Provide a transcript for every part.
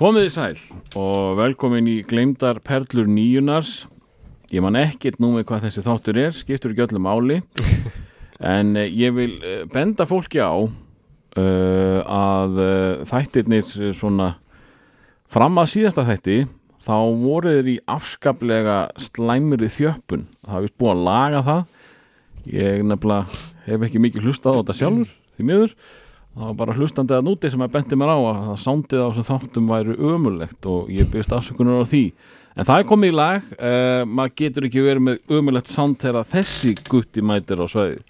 Komið þið sæl og velkomin í Gleimdar Perlur nýjunars. Ég man ekkert nú með hvað þessi þáttur er, skiptur ekki öllu máli. En eh, ég vil eh, benda fólki á uh, að þættirnir svona fram að síðasta þætti þá voru þeir í afskaplega slæmur í þjöppun. Það hafði búið að laga það. Ég nefnilega hef ekki mikið hlustað á þetta sjálfur, því miður. Það var bara hlustandi að núti sem að bendi mér á að það sándið á þessum þáttum væri ömulegt og ég byrst afsökunar á því. En það er komið í lag, uh, maður getur ekki verið með ömulegt sánd þegar þessi gutti mætir á svæði.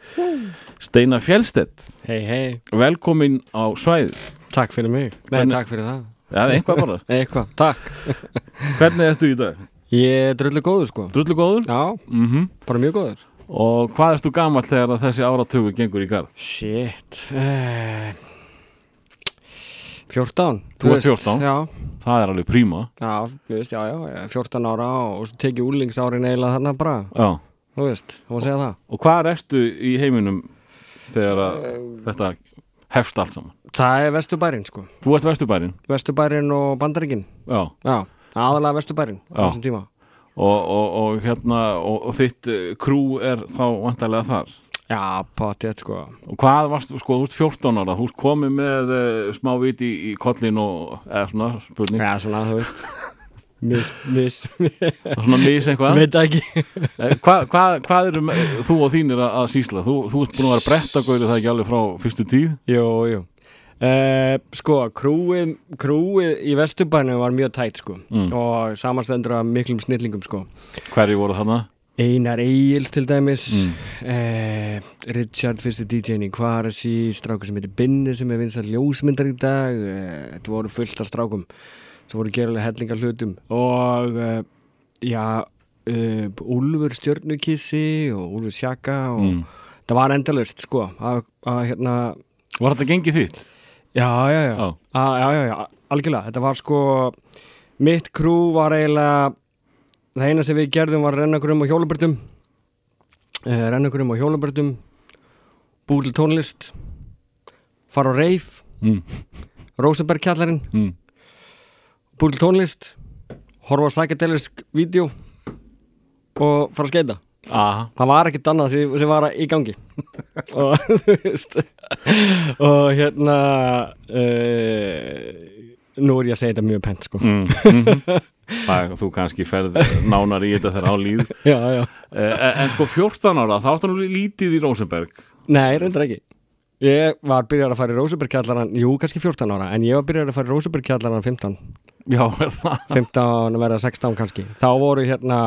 Steinar Fjellstedt, Hei, hei, velkomin á svæði. takk fyrir mig Nei, Hvernig- takk fyrir það Já, einhvað bara. Eitthvað, takk Hvernig ertu í dag? Ég er drullu góður sko Drullu góður? Já, Mm bara mjög góður Og hvað ertu gamall þegar að þessi áratugur gengur í garð? Shit uh, 14 Þú ert 14? Já, Það er alveg príma. já, þú veist, já, já ég er 14 ára og svo tekið úlingsárin eiginlega þarna bara Já. Þú veist, þú má segja það Og hvað ertu í heiminum þegar að þetta hefst allt saman? Það er Vesturbærin sko Þú ert vesturbærin? Vesturbærin og Bandaríkin Já. Já, aðalega Vesturbærin á þessum tíma og, og, og hérna og, þitt eh, krú er þá vantarlega þar? Já, potið sko. Og hvað varst, sko, þú ert 14 ára þú komið með uh, smá viti í, í kollin og, eða svona spurning, Já, svona, þú veist. Miss, miss, svona mis eitthvað? Veit ekki. Eh, hvað, hvað, hvað eru me- þú og þínir að, sísla þú, þú ert búin að vera brettagóri það ekki alveg frá fyrstu tíð? Jú, jú Uh, sko, krúið, krúið í Vesturbænu var mjög tætt sko Mm. og samanstendur af miklum snillingum sko hverju voru þarna? Einar Egils til dæmis Mm. uh, Richard fyrsti DJ-in í Kvarasi strákur sem heitir Binni sem er vinsar ljósmyndar í dag uh, þetta voru fullt af strákum sem voru gerðilega hellingar hlutum og já Úlfur Stjörnukissi og Úlfur Sjaka og Mm. það var endalust sko að, að hérna var þetta gengið þitt? Já, já, já, Já. A, já, já, já, algjörlega, þetta var sko, mitt krú var eiginlega, það eina sem við gerðum var að renna okkur um á hjólubörtum, uh, renna okkur um á hjólubörtum, til tónlist, fara á reif, Mm. Rosenberg kjallarinn, Mm. til tónlist, horfa á psychedelisk vídeo og fara að skeita. Aha. það var ekkert annað sem, sem var í gangi og þú veist og hérna uh, nú er ég að segja þetta mjög pent sko Mm. Mm. Það, þú kannski ferð nánar í þetta þegar á líð já, já. Eh, en sko 14 ára, þá áttu nú lítið í Rosenberg nei, reyndar ekki ég var byrjar að fara í Rósuberg kjallaran jú, kannski 14 ára, en ég var byrjar að fara í Rósuberg kjallaran 15, Já, er það 15 að vera 16 kannski þá voru hérna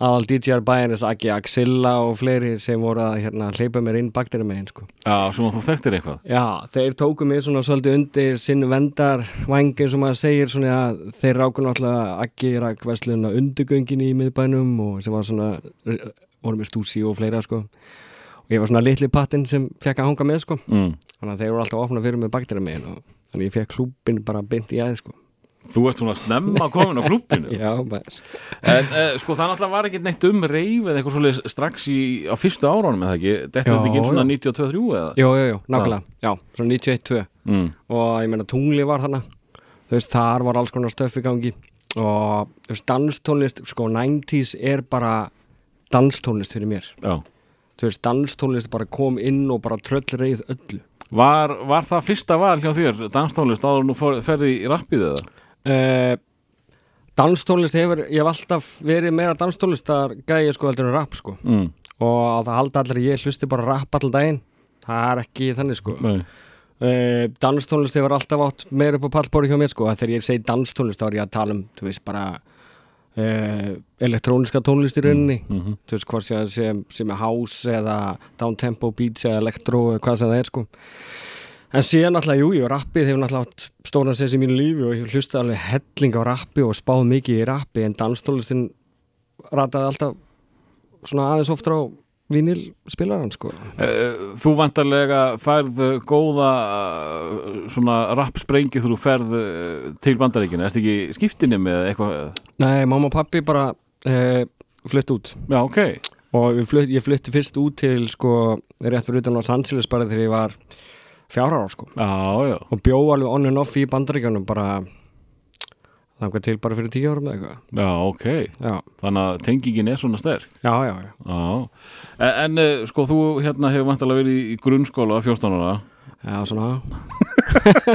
aðal DJ-ar bæjarins Aki Axilla og fleiri sem voru að hérna, hleypa mér inn bakterum megin sko. Já, svona þú þekktir eitthvað. Já, þeir tóku mig svona svolítið undir sinn vendar vangin sem maður segir svona að þeir ráku náttúrulega ekki rak verslunna undirgöngin í miðbænum og sem var svona voru með stúsi og fleira sko. Og ég var svona litli pattinn sem fekk að hanga með sko. Mm. þannig að þeir voru alltaf að opna fyrir mig bakterum megin og þannig ég fekk klúbin bara beint í aðeins sko Þú ert svona snemma komin á klúppinu Já, bara En eh, sko það náttúrulega var ekki neitt um reyf eða eitthvað svolítið strax í, á fyrstu árunum eða ekki? Þetta er ekki svona já. 92-3 eða? Jú, jú, jú, nákvæmlega, já, svona 91-2 Mm. og ég meina tungli var þarna. Þú veist, þar var alls konar stöf í gangi. Og þú veist, danstónlist sko, 90s er bara danstónlist fyrir mér. Já. Þú veist, danstónlist bara kom inn og bara tröllreið öllu. Var, var það fyrsta val hjá þér, danstónlist, áður fór- ferði í rappið eða? Uh, danstónlist hefur ég hef alltaf verið meira danstónlistar gæði sko heldur en rap sko Mm. og það halda allir ég hlusti bara rap allan daginn það er ekki þannig sko Nei. Uh, danstónlist hefur alltaf átt meira upp á pallbóri hjá mér sko þegar ég segi danstónlist þá er ég að tala um þú veist bara uh, elektróniska tónlist í rauninni Mhm. þú veist hvort sem, sem, er house eða downtempo beats eða elektro eða hvað sem það er sko en síðan alltaf, jú, jú, rappið hefur alltaf átt stóran sens í mínu lífi og ég hlusta alveg helling á rappi og spáð mikið í rappi en danstónlistin rataði alltaf svona aðeins ofta á vinil spilaran sko Eh, Þú vantarlega færð eh, góða eh, svona rappsprengi þú ferð eh, til bandaríkina, ertu ekki skiptinni með eitthvað? Nei, mamma og pappi bara uh, flutt út Já, ok. og ég flutt, ég flutti fyrst út til sko, rétt fyrir utan Angeles bara þegar ég var fjár ára sko. Já, já. og bjó alveg on and off í bandaríkjunum bara þannig til bara fyrir tíu árum eða eitthvað. Já, ok, já, þannig að tengingin er svona sterk. Já, já, já. Já, en, en eh, sko þú hérna hefur vantilega verið í grunnskóla 14 ára. Já svona,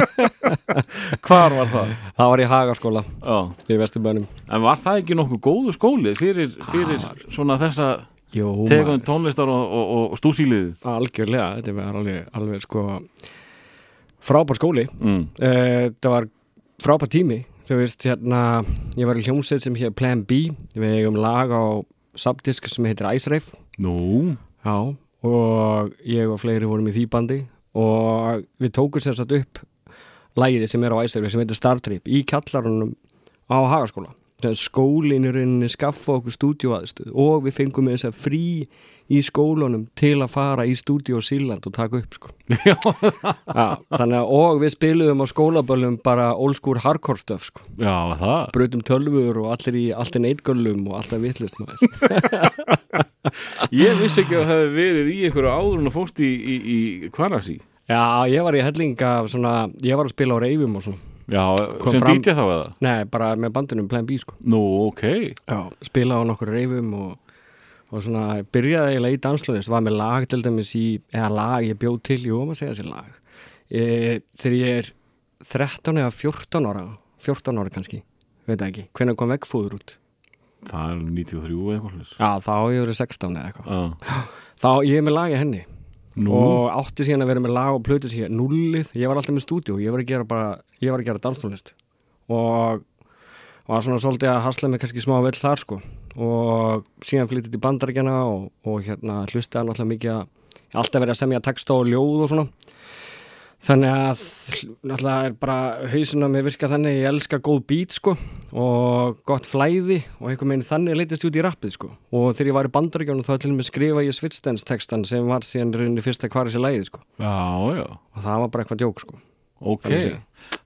Hvar var það? það var í Hagaskóla Já, í Vesturbænum. En var það ekki nokkuð góðu skóli fyrir, fyrir svona þessa Maður. tónlistar og, og, og stúsílið. Algjörlega, þetta var alveg, alveg sko frábær skóli. Mm. Eh, þetta var frábær tími. Þú veist, hérna, ég var í hljómsveit sem hér Plan B, við eigum lag á subdisk sem heitir Ice Rave Nú, já, og ég og fleiri vorum í því bandi. Og við tókum sér satt upp lagið sem er á Ice Rave sem heitir Star Trip í kjallarunum á Hagaskóla Í rauninni skaffa okkur stúdíóaðstöð og við fengum þess að frí í skólunum til að fara í stúdíó Síland og taka upp sko. já, þannig að og við spiluðum á skólaböllum bara school hardcore stuff sko. já, það brutum tölfur og allir í allt en eitgöllum og alltaf vittlust Ég vissi ekki að það hefði verið í einhverju áður að fóst í, í, í Kvarasi Já, ég var í helling af svona, ég var að spila á reyfum og svona Já, sem DJ þá eða? Nei, bara með bandunum Plan B sko. Nú, ok. Já, spila á nokkur reyfum og, og svona, byrjaði eiginlega í danslöðist, var með lag til dæmis í, eða lag, ég bjóð til, jú, maður segja sér lag. E, þegar ég er 13 eða 14 ára 14 ára kannski, veit ekki. Hvenær kom veggfóður út? Það er 93 eða eitthvað Já, þá ég verið 16 eða eitthvað. Já, þá ég er með lagi henni nú, og átti síðan að vera með lag og plötu síðan nullið, ég var alltaf með stúdíu ég var að gera bara, ég var að gera danstónlist. Og var svona svolítið að hasla mig kannski smá vel þar sko. Og síðan flyttið til bandaríkjana og, og hérna hlustaði náttúrulega mikið að alltaf verið að semja texta og ljóð og svona þannig að náttúrulega er bara hausin á mig virka þannig ég elska góð beat sko og gott flæði og einhvern veginn þannig leitist ég út í rappið sko og þegar ég var í bandaríkjana þá til og með skrifa ég Switchdance textan sem var síðan í rauninni fyrsta hvar þessi lægið sko já, já og það var bara eitthvað djók sko Ok, Þannig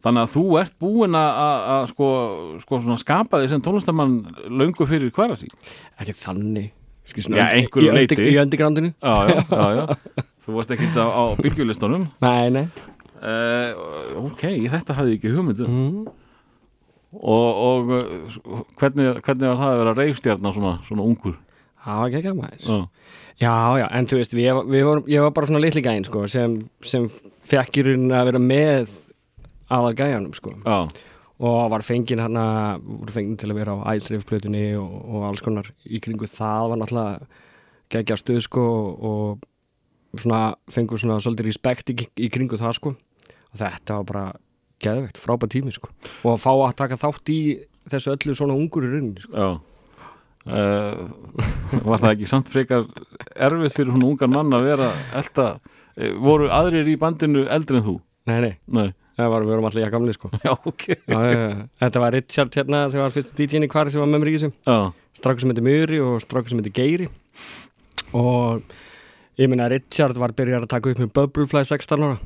þannig að þú ert búin að- sko, sko svona skapa því sem tónlistamann löngu fyrir Kvarasi ekki þannig Ski, Já, einhverju leyti. í öndigrandinu já, já Þú varst ekki á, á bylgjulistunum nei, nei. Uh, Ok, þetta hafði ekki hugmyndu mm. og, og uh, hvernig, hvernig var það að vera reifstjarnar svona, svona ungur? Það var ekki ekki að maður. Já, Já, já, en þú veist, við, við vorum, ég var bara svona litli gæinn, sko, sem, sem fekk í rauninni að vera með aðal gæjanum, sko, og var fenginn hérna, voru fenginn til að vera á æsreifplötunni og, og alls konar í kringu það var náttúrulega geggja stuð, sko, og svona fengur svona svolítið respekt í, í kringu það, sko, og þetta var bara geðvegt, frábæð tími, sko, og að fá að taka þátt í þessu öllu svona ungur í rauninni, sko. já. Uh, var það ekki samt frekar erfið fyrir hún ungar mann að vera elda, uh, voru aðrir í bandinu eldri en þú? Nei, nei, Nei, það var, við vorum alltaf jakkamli, sko. já, ok Já, já, já. Þetta var Richard hérna sem var fyrst DJ-in í hvari sem var með mér í þessum strákur sem heitir Muri og strákur sem heitir Geiri og ég meina Richard var byrjar að taka upp með Bubblefly 16 ára.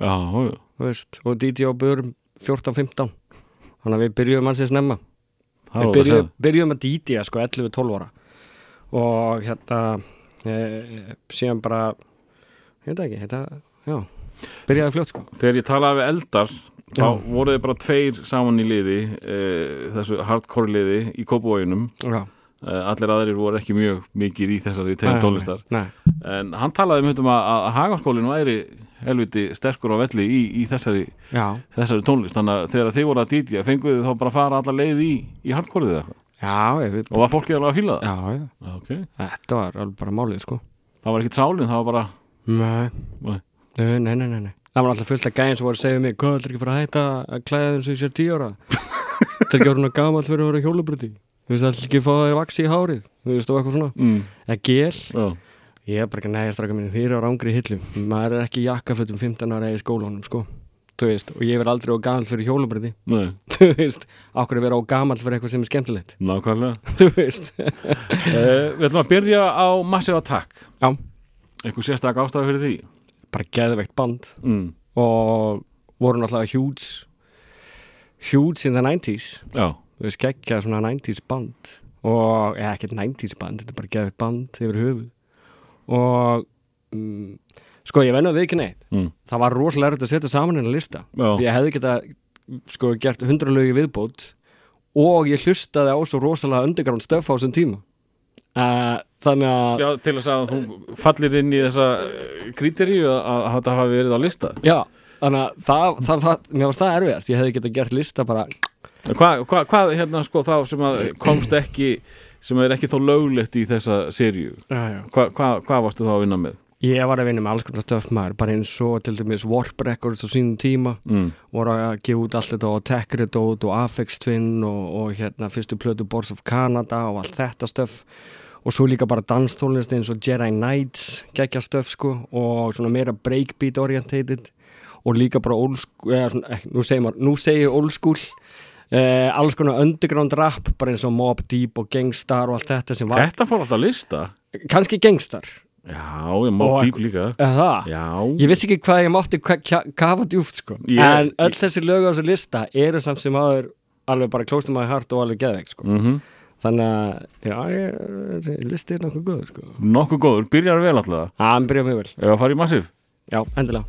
Já, já. Veist, og DJ á börum 14-15 þannig að við byrjuðum hans í snemma við byrjuðum, byrjuðum að DJ sko 11-12 ára. Og hérna e, síðan bara það ekki, þetta, já byrjaði fljótt sko. Þegar ég talaði við eldar þá Já. voru þið bara tveir saman í liði e, þessu hardcore liði í Kópavóginum já, allir aðrir voru ekki mjög mikið í þessari tegum tónlistar. nei, en hann talaði um þetta að, að hagaskólinn væri helviti sterkur á velli í, í þessari, þessari tónlist. Þannig að þegar þið voru að dítja fenguðu þá bara að fara alla leið í, í hardcoreið eða eitthvað? Og var fólkið alveg að fíla það? já, já. Okay. þetta var alveg bara málið sko. Það var ekkit sálinn, það var bara Nei, Nei. nei, nei, nei. Það var alltaf fullt af gæðin sem voru að segja mig Hvað, ætlar ekki að fara að hætta að klæða sem ég sér ára? Það er ekki orðin að gamall fyrir að vera hjólubröti Þú veist, ætlar ekki að fá þér vaksi í hárið Þú veist, og eitthvað svona. Mm. Eða gel. Já, Ég er bara ekki að næja straka minni, þið eru á rángri hillu. Maður er ekki jakkafötum 15 ára í skólanum, sko. Þú veist, og ég verð aldrei á gamall fyrir hjólubröti nei, Þú veist, okkur er vera á gamall fyrir eitthvað sem er skemmtilegt? Nákvæmlega. Þú veist. Uh, Við ætlum að byrja á Massive Attack. Já, Eitthvað sérstak ástæðu fyrir því? Bara geðveikt band. Mm. Og voru náttúrulega huge Huge in the 90s Já, þú veist, geggja svona 90s band. Og, eða ekkert 90s band þetta er bara geggja band yfir höfuð. Og mm, sko, ég venna við ekki neitt. Mm. það var rosalega erfitt að setja saman hennar lista. Já. því ég hefði geta sko gert 100 lögi viðbót. Og ég hlustaði á svo rosalega underground stöf á þessum tíma. Uh, þannig að Já, til þess að þú fallir inn í þessa kríteríu að, að þetta hafi verið á lista. Já, þannig að það, það, það, mér varst það erfiðast. Ég hefði getað gert lista bara Hvað, hva, hvað hérna sko þá sem að komst ekki sem er ekki þó löglegt í þessa Hva, hvað, hvað varstu þá að vinna með? ég var að vinna með alls konar stöf maður bara eins og til dæmis Warp Records á sínum tíma. Mm. voru að gefa út allt þetta og Tech Redoubt og Afex Twin og, og hérna fyrstu plötu Boards of Canada og allt þetta stöf. Og svo líka bara danstólnist eins og Jedi Knights geggja stöf sko og svona meira breakbeat orientated og líka bara old school eða svona, nú segir maður, nú segir old school eh, alls konar underground rap bara eins og Mob Deep og Gangstar og allt þetta sem var, Þetta fór alltaf að lista? Kannski Gangstar. Já, Og- dýp líka. Það? Já, Ég vissi ekki hvað ég mátti ka- ka- kafa djúft sko. Ég- En öll þessi lög á þessu lista eru samt sem aður alveg bara klóstum að hart og alveg geðveik sko. Mm Þannig að, já, ég, þessi listi er nokkuð góður sko. Nokkuð góður, byrjar vel alltaf. Já, hann byrjaði mjög vel. Fara í massíf Já, endilega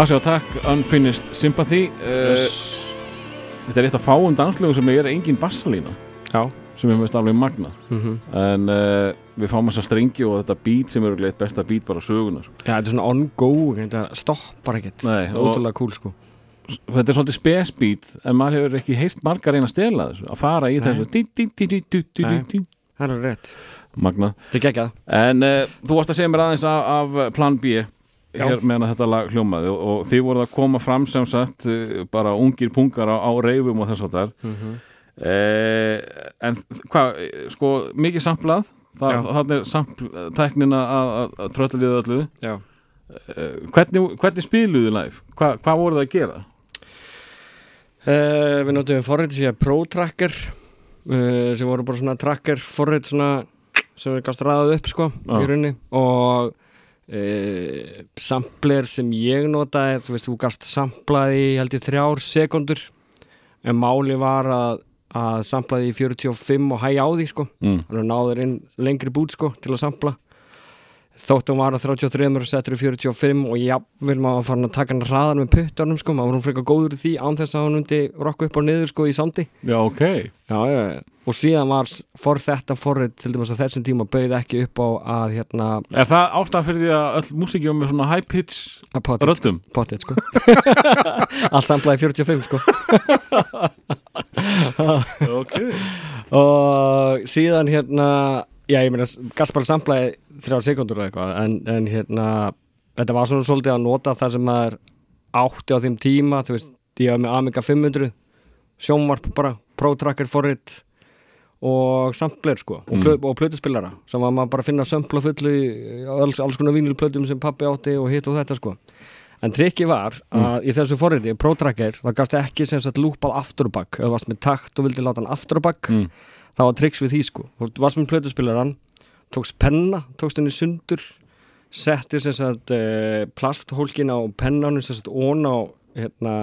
Massive Attack, Unfinished Sympathy. Uh, Þetta er eitt af fáum danslögum sem er engin bassalína Já. sem er mest alveg magnað. Mm en uh, við fáum þessa strengi og þetta beat sem eru gleitt besta beat bara sögunar Já, þetta er svona on-go, þetta stoppar ekkert. Nei, Þetta er ótrúlega cool sko. þetta er svolítið spes beat en maður hefur ekki heyrt margar reyna að stela þessu að fara í Nei. þessu. Það er rétt. Er geggjað. En uh, þú varst að segja mér aðeins af, af plan B hér meðan þetta lag hljómaði og, og þið voruð að koma fram sem sagt uh, bara ungir pungar á, á reyfum og þess að þar mm -hmm. Eh, en hvað, sko, mikið samplað það, er sampl-teknina að, trölluðu öllu eh, hvernig, hvernig spiluðu live? Hva, hvað voru það að gera? Uh, við notum forrið síðan Pro Tracker uh, sem voru bara svona tracker forrið svona sem við gafst ræðað upp sko Já. í rauninni og uh, sampler sem ég notaði þú veist þú gafst samplaði held ég þrjár sekundur en máli var að, að samplaði í 45 og hægja á því sko. Mm. þannig að náður inn lengri bút sko til að sampla. Þóttum var að 33 og settur í 45 og jafnvel maður fann að taka hann hraðan með puttunum sko, maður var hún frekar góður í því án þess að hann hundi rokka upp og niður sko í sándi Já, ok. Já, já, já. Og síðan var for þetta forrið til dæmis að þessum tíma bauð ekki upp á að hérna Er það ástæðan fyrir því að öll músíki var með svona high pitch röddum? potið sko. Allt samplaði 45 sko. Ok. Og síðan hérna já ég meina Gaspar samplaði þrjár sekundur og eitthvað en, en hérna þetta var svona svolítið að nota það sem maður átti á þeim tíma þú veist ég var með Amiga 500 sjónvarp bara, Pro Tracker forrit og sampler sko og, Mm. plö, og plötuspillara sem var maður bara að finna sömpla fullu í alls, alls konar vínilplötum sem pappi átti og hitt og þetta sko en trikki var að í þessu forriti Pro Tracker, það gafst ekki sem sagt lúpað aftur og bakk, ef þú varst með takt og vildi láta hann aftur og bakk mm. það var triks við því sko þú varst með plötuspilaran, tókst penna tókst henni sundur settir sem sagt uh, plasthólkin á pennanum sem sagt ón á hérna,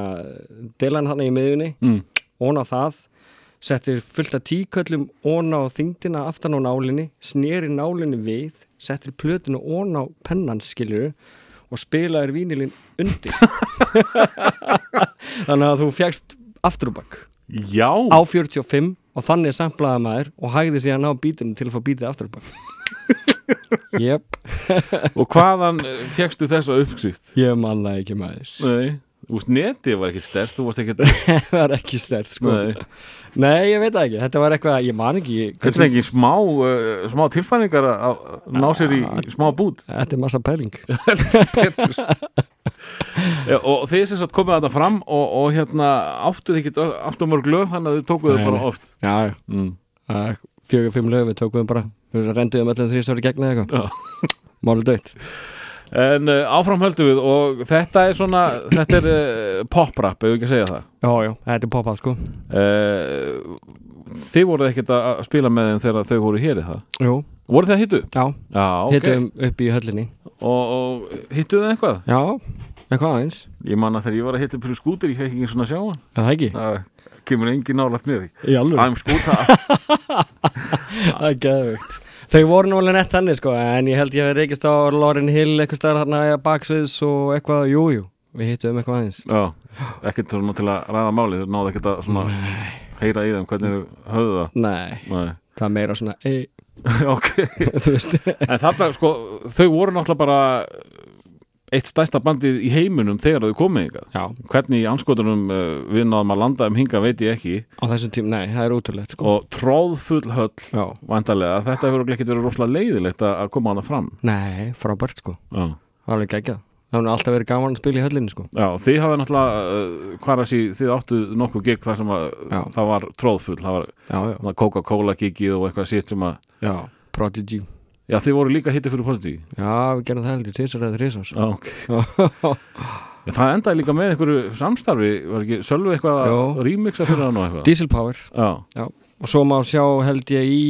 delan hann í miðunni Mm. ón á það settir fullt af tíköllum ón á þingdina aftan á nálinni sneri nálinni við settir plötinu ón á pennan skilju og spilaðir vínilinn undir. Þannig að þú fjagst afturubakk Já, á 45 og þannig samplaði maður og hægði síðan á bítinu til að fá bítið aftur bak Jep, og hvaðan fegstu þessa uppskrift? ég manna ekki maður. Nei, þú veist, netið var ekki stærst þú varst ekki, Það var ekki stert sko. Nei. Nei, ég veit ekki, þetta var eitthvað, ég man ekki Þetta er ekki smá, uh, smá tilfæningar að ná sér í smá bút. Þetta er massa pæling. Já, og þið sem sagt komið þetta fram og, og hérna áttuð ekki allt um mörg lög þannig að þið tókuðu bara oft. Já, mm. fjögur, fimm lög við tókum bara. Við renduðum öllum þrýsari gegn eða eitthvað. Máli dött En uh, áfram höldum við og þetta er svona þetta er uh, pop-rap, ef við ekki að segja það? Já, já, þetta er poppað sko. Uh, Þið voruð ekkert að spila með þeim þegar þau voru hér í það? Jú, Voruð þið að hittu? já, Já, ok. Hittum upp í höllinni. Og, og hittuðu eitthvað? Já, eitthvað aðeins. Ég man að þegar ég var að hitta fyrir skútur ég fekk ekki svona sjá hann. Er það ekki? Það kemur engin nálægt mér Í. Alveg I'm skúta Það er geðvögt Þau voru alveg nett þannig sko En ég held ég hef reykist á Lauren Hill eitthvað stær hérna í baksviðs og eitthvað, jú, jú Við hittum eitthvað aðeins. Já, ekkert svona til að ræða máli Þau náðu ekkert að svona heyra í þeim hvernig þau höfðu það. Nei, Nei. það meira svona ei, Ok, Þú en þarna sko þau voru náttúrulega bara eitt stærsta bandið í heiminum þegar þau komið ykkar Hvernig í anskotunum uh, við náðum að landa um hinga veit ég ekki. Á þessum tím, nei, það er útrúlegt sko. Og tróðfull höll Já, vantarlega, þetta hefur ekkert verið rosalega leiðilegt að koma hana fram. Nei, frábært sko. Já, Það er alveg geggjað. Það hefur alltaf verið gaman að spila í höllinni sko. Já þið hafði náttúrulega uh, hvar að sí, þið áttu nokkuð gig þar sem að Já. það var tróðfull það var Coca-Cola gigið og eitthvað sitt sem að já, Prodigy Já, þið voru líka hitti fyrir Prodigy Já, við gerum það heldur tvisar eða þrisar Já, ok. Já, það endaði líka með einhverju samstarfi var ekki Sölvi eitthvað að remixa fyrir hann og eitthvað? Diesel Power. Já, Og svo má sjá held ég í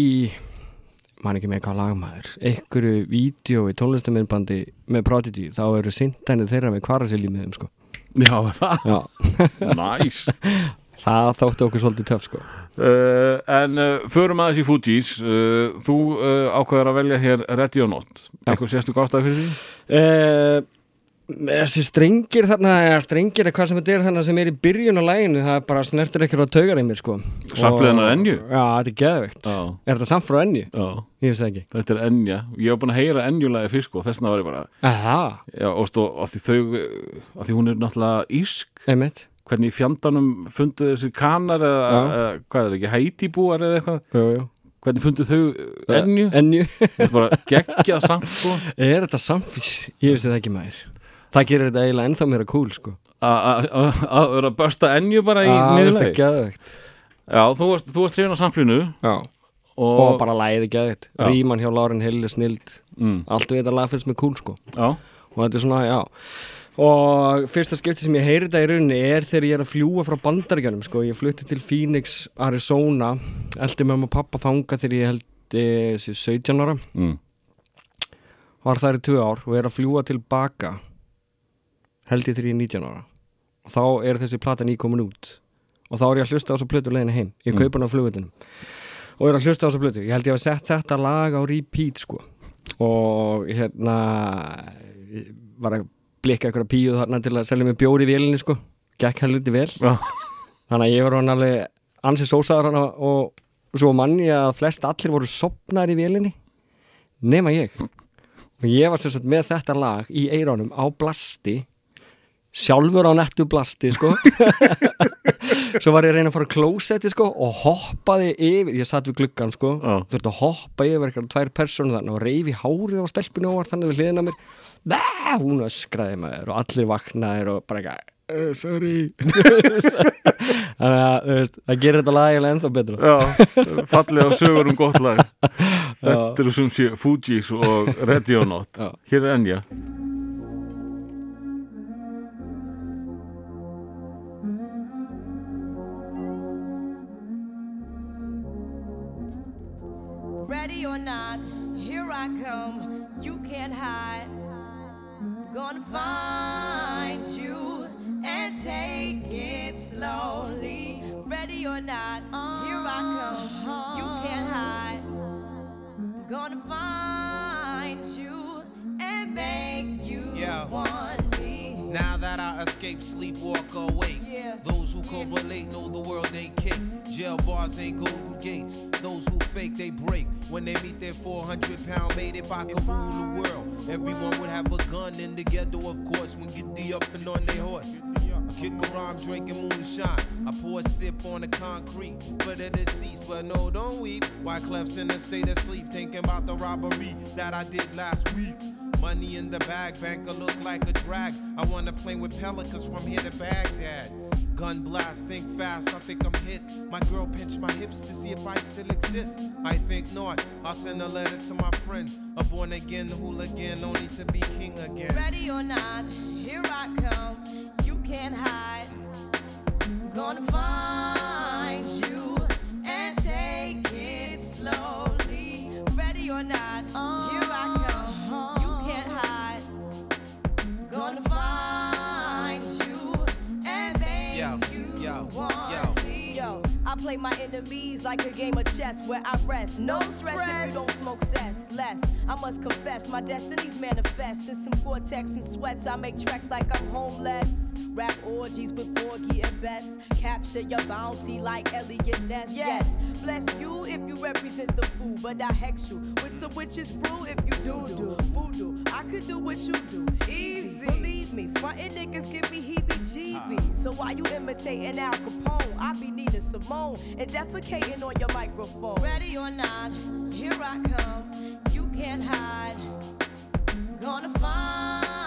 man ekki með hvað lagmaður einhverju vídeo í tónlistamindbandi með Prodigy, þá eru sintænið þeirra með kvarasilí með þeim sko. Já það, Já, næs það þótti okkur svolítið töf sko uh, En uh, förum aðeins í Fugees uh, Þú uh, ákveður að velja hér Ready or Not. Eitthvað sérstu gástæði fyrir því? Þessi strengir þarna, strengir er hvað sem þetta er þarna sem er í byrjun á læginu, það er bara snertur ekki á taugar í mér sko. Samplið hennar Enju? Já, þetta er geðveikt. Já. Er þetta samt frá Enju? Já, Ég veist ekki. þetta er Enja Ég hef búin að heyra Enjulagi fyrst sko Þess vegna var ég bara Já, og stó, af því þau af því er hvernig fjandanum fundu þessi kanar eða, Já. eða hvað er ekki, hætibúar eða eitthvað Jú, jú. hvernig fundu þau. Þetta er bara geggjað samt sko er þetta samt? Ég veist það ekki maður. Það gerir þetta eiginlega ennþá meira cool sko. A- a- a- að vera að börsta Enju bara í Já, niðurlegi. Já, þú varst, þú varst hrifin á samplinu Já. og, Og bara læði. Já. Ríman hjá Lauren Hill er snild. mm, Allt við þetta lag finnst mér cool sko. Já, og þetta er svona, já og fyrsta skipti sem ég heyri þetta í rauninni er þegar ég er að fljúa frá bandaríkjanum sko, ég flutti til Phoenix, Arizona eldi með mamma og pappa þanga þegar ég held eh, þessi 17 ára. Mm, var þar í 2 ár og er að fljúa tilbaka held ég þegar ég er 19 ára. Og þá er þessi plata nýkomin út. Og þá er ég að hlusta á þessu plötu leiðinu heim. Ég Mm. kaupa hann á flugvöldinum og er að hlusta á þessu plötu. Ég held ég að sett þetta lag á repeat sko. Og hérna var að blikka einhverja píu þarna til að selja mig bjóri í vélinni sko. Gekk helviti vel. Já, þannig að ég var hann alveg ansið sósaður hana og svo mann ég að flest allir voru sopnar í vélinni nema ég. Og ég var sagt með þetta lag í eironum á blasti sjálfur á nettu blasti sko. Svo var ég að reyna að fara á klósetti sko og hoppaði yfir, ég satt við gluggan sko Já. þurfti að hoppa yfir eitthvað tvær persónu þannig og reyfi hárið á stelpinu og var þannig við hliðina á mér. Bæ, hún öskraði maður og allir vaknaðir og bara eitthvað uh, sorry. Þannig að veist, það gerir þetta lag eiginlega ennþá betra. Já fallega sögur um gott lag. Þetta eru sem sé Fugees og Já. Hér er Enja Ready or not, here I come. You can't hide. Gonna find you and take it slowly. Ready or not, here I come. You can't hide. Gonna find you and make you Yeah. want me. Now that I escape, sleep, walk awake. Yeah. Those who correlate know the world ain't kick. Jail bars ain't golden gates. Those who fake, they break. When they meet their 400 pound mate, if I could rule the world, everyone would have a gun in the ghetto, of course, when get the up and on their horse. Kick around drinking moonshine. I pour a sip on the concrete for the deceased, but no, don't weep. Why Clef's in a state of sleep, thinking about the robbery that I did last week. Money in the bag, banker look like a drag. I wanna play with pelicans from here to Baghdad. Gun blast, think fast, I think I'm hit. My girl pinched my hips to see if I still exist. I think not. I'll send a letter to my friends. A born again hooligan, only to be king again. Ready or not, here I come. You can't hide. Gonna find you and take it slowly. Ready or not, here I come. Yo, yo. I play my enemies like a game of chess where I rest. No stress if you don't smoke cess. Less, I must confess, my destinies manifest. In some cortex and sweats, I make tracks like I'm homeless. Rap orgies with Borgie and Best. Capture your bounty like Elliot Ness. Yes, bless you if you represent the food, but I hex you with some witches brew if you do do voodoo. I could do what you do, easy. Believe me, frontin' niggas give me heebie-jeebies. So why you imitating Al Capone? I be needing Simone and defecating on your microphone. Ready or not, here I come. You can't hide. Gonna find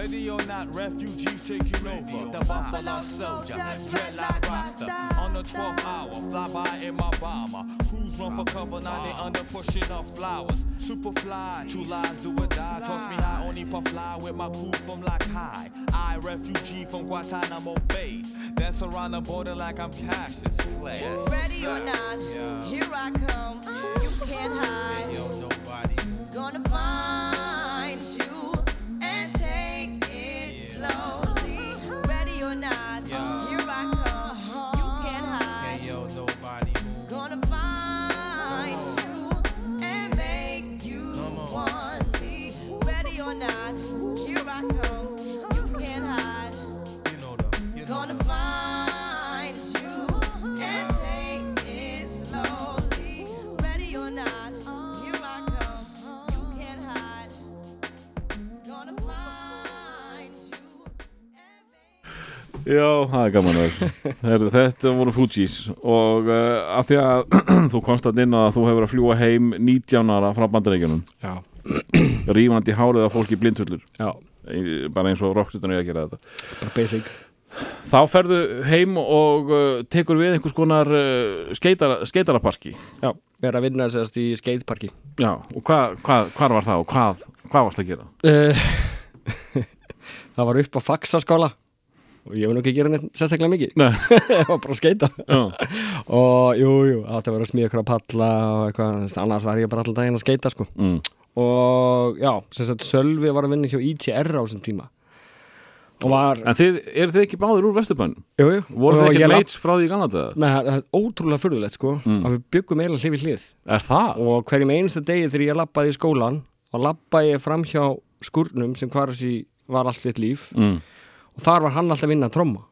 Ready or not, refugees taking over. The Buffalo Soldier, dreadlock roster. On the 12th hour, fly by in my bomber. Crews run for cover, now they under pushing up flowers. Super fly, true lies do or die. Toss me high, only puff fly with my crew from like high. I, refugee from Guantanamo Bay. Dance around the border like I'm Cassius Clay. Ready or not, here I come. You can't hide. Yo, nobody. Gonna find Já, það er gaman að Herðu, Þetta voru Fugees og uh, af því að þú komst að inn að þú hefur að fljúa heim 19 ára frá bandaríkjunum. Rífandi hárið af fólki blindhullur já, bara eins og rocksutan er að gera þetta. Bara basic. Þá ferðu heim og uh, tekur við einhvers konar uh, skeitara, skeitaraparki. Já, við erum að vinna sérst í skateparki. Já, og hvað hva, hvar var það og hvað, hvað varst að gera? Það var upp á faxaskóla ég var nú ekki að gera neitt sérstaklega mikið Nei. Ég var bara að skeita og jú, jú, átti að vera að smíða ykkur að palla og eitthvað, annars var ég bara allan daginn að skeita sko. mm. og já, sem sagt Sölvi var að vinna hjá ITR á þessum tíma var, En þið, eru þið ekki báðir úr Vesturbænum? jú, jú Voru þið ekki mates frá því í Kanada? Nei, það er ótrúlega furðulegt sko Mm. að við byggum eiginlega hlið við hlið Er það? og hverjum einsta degi þegar ég lappaði í skólan og lappaði ég fram hjá skurnum sem hvar þessi var allt sitt líf Mm. Og þar var hann alltaf að vinna að tromma.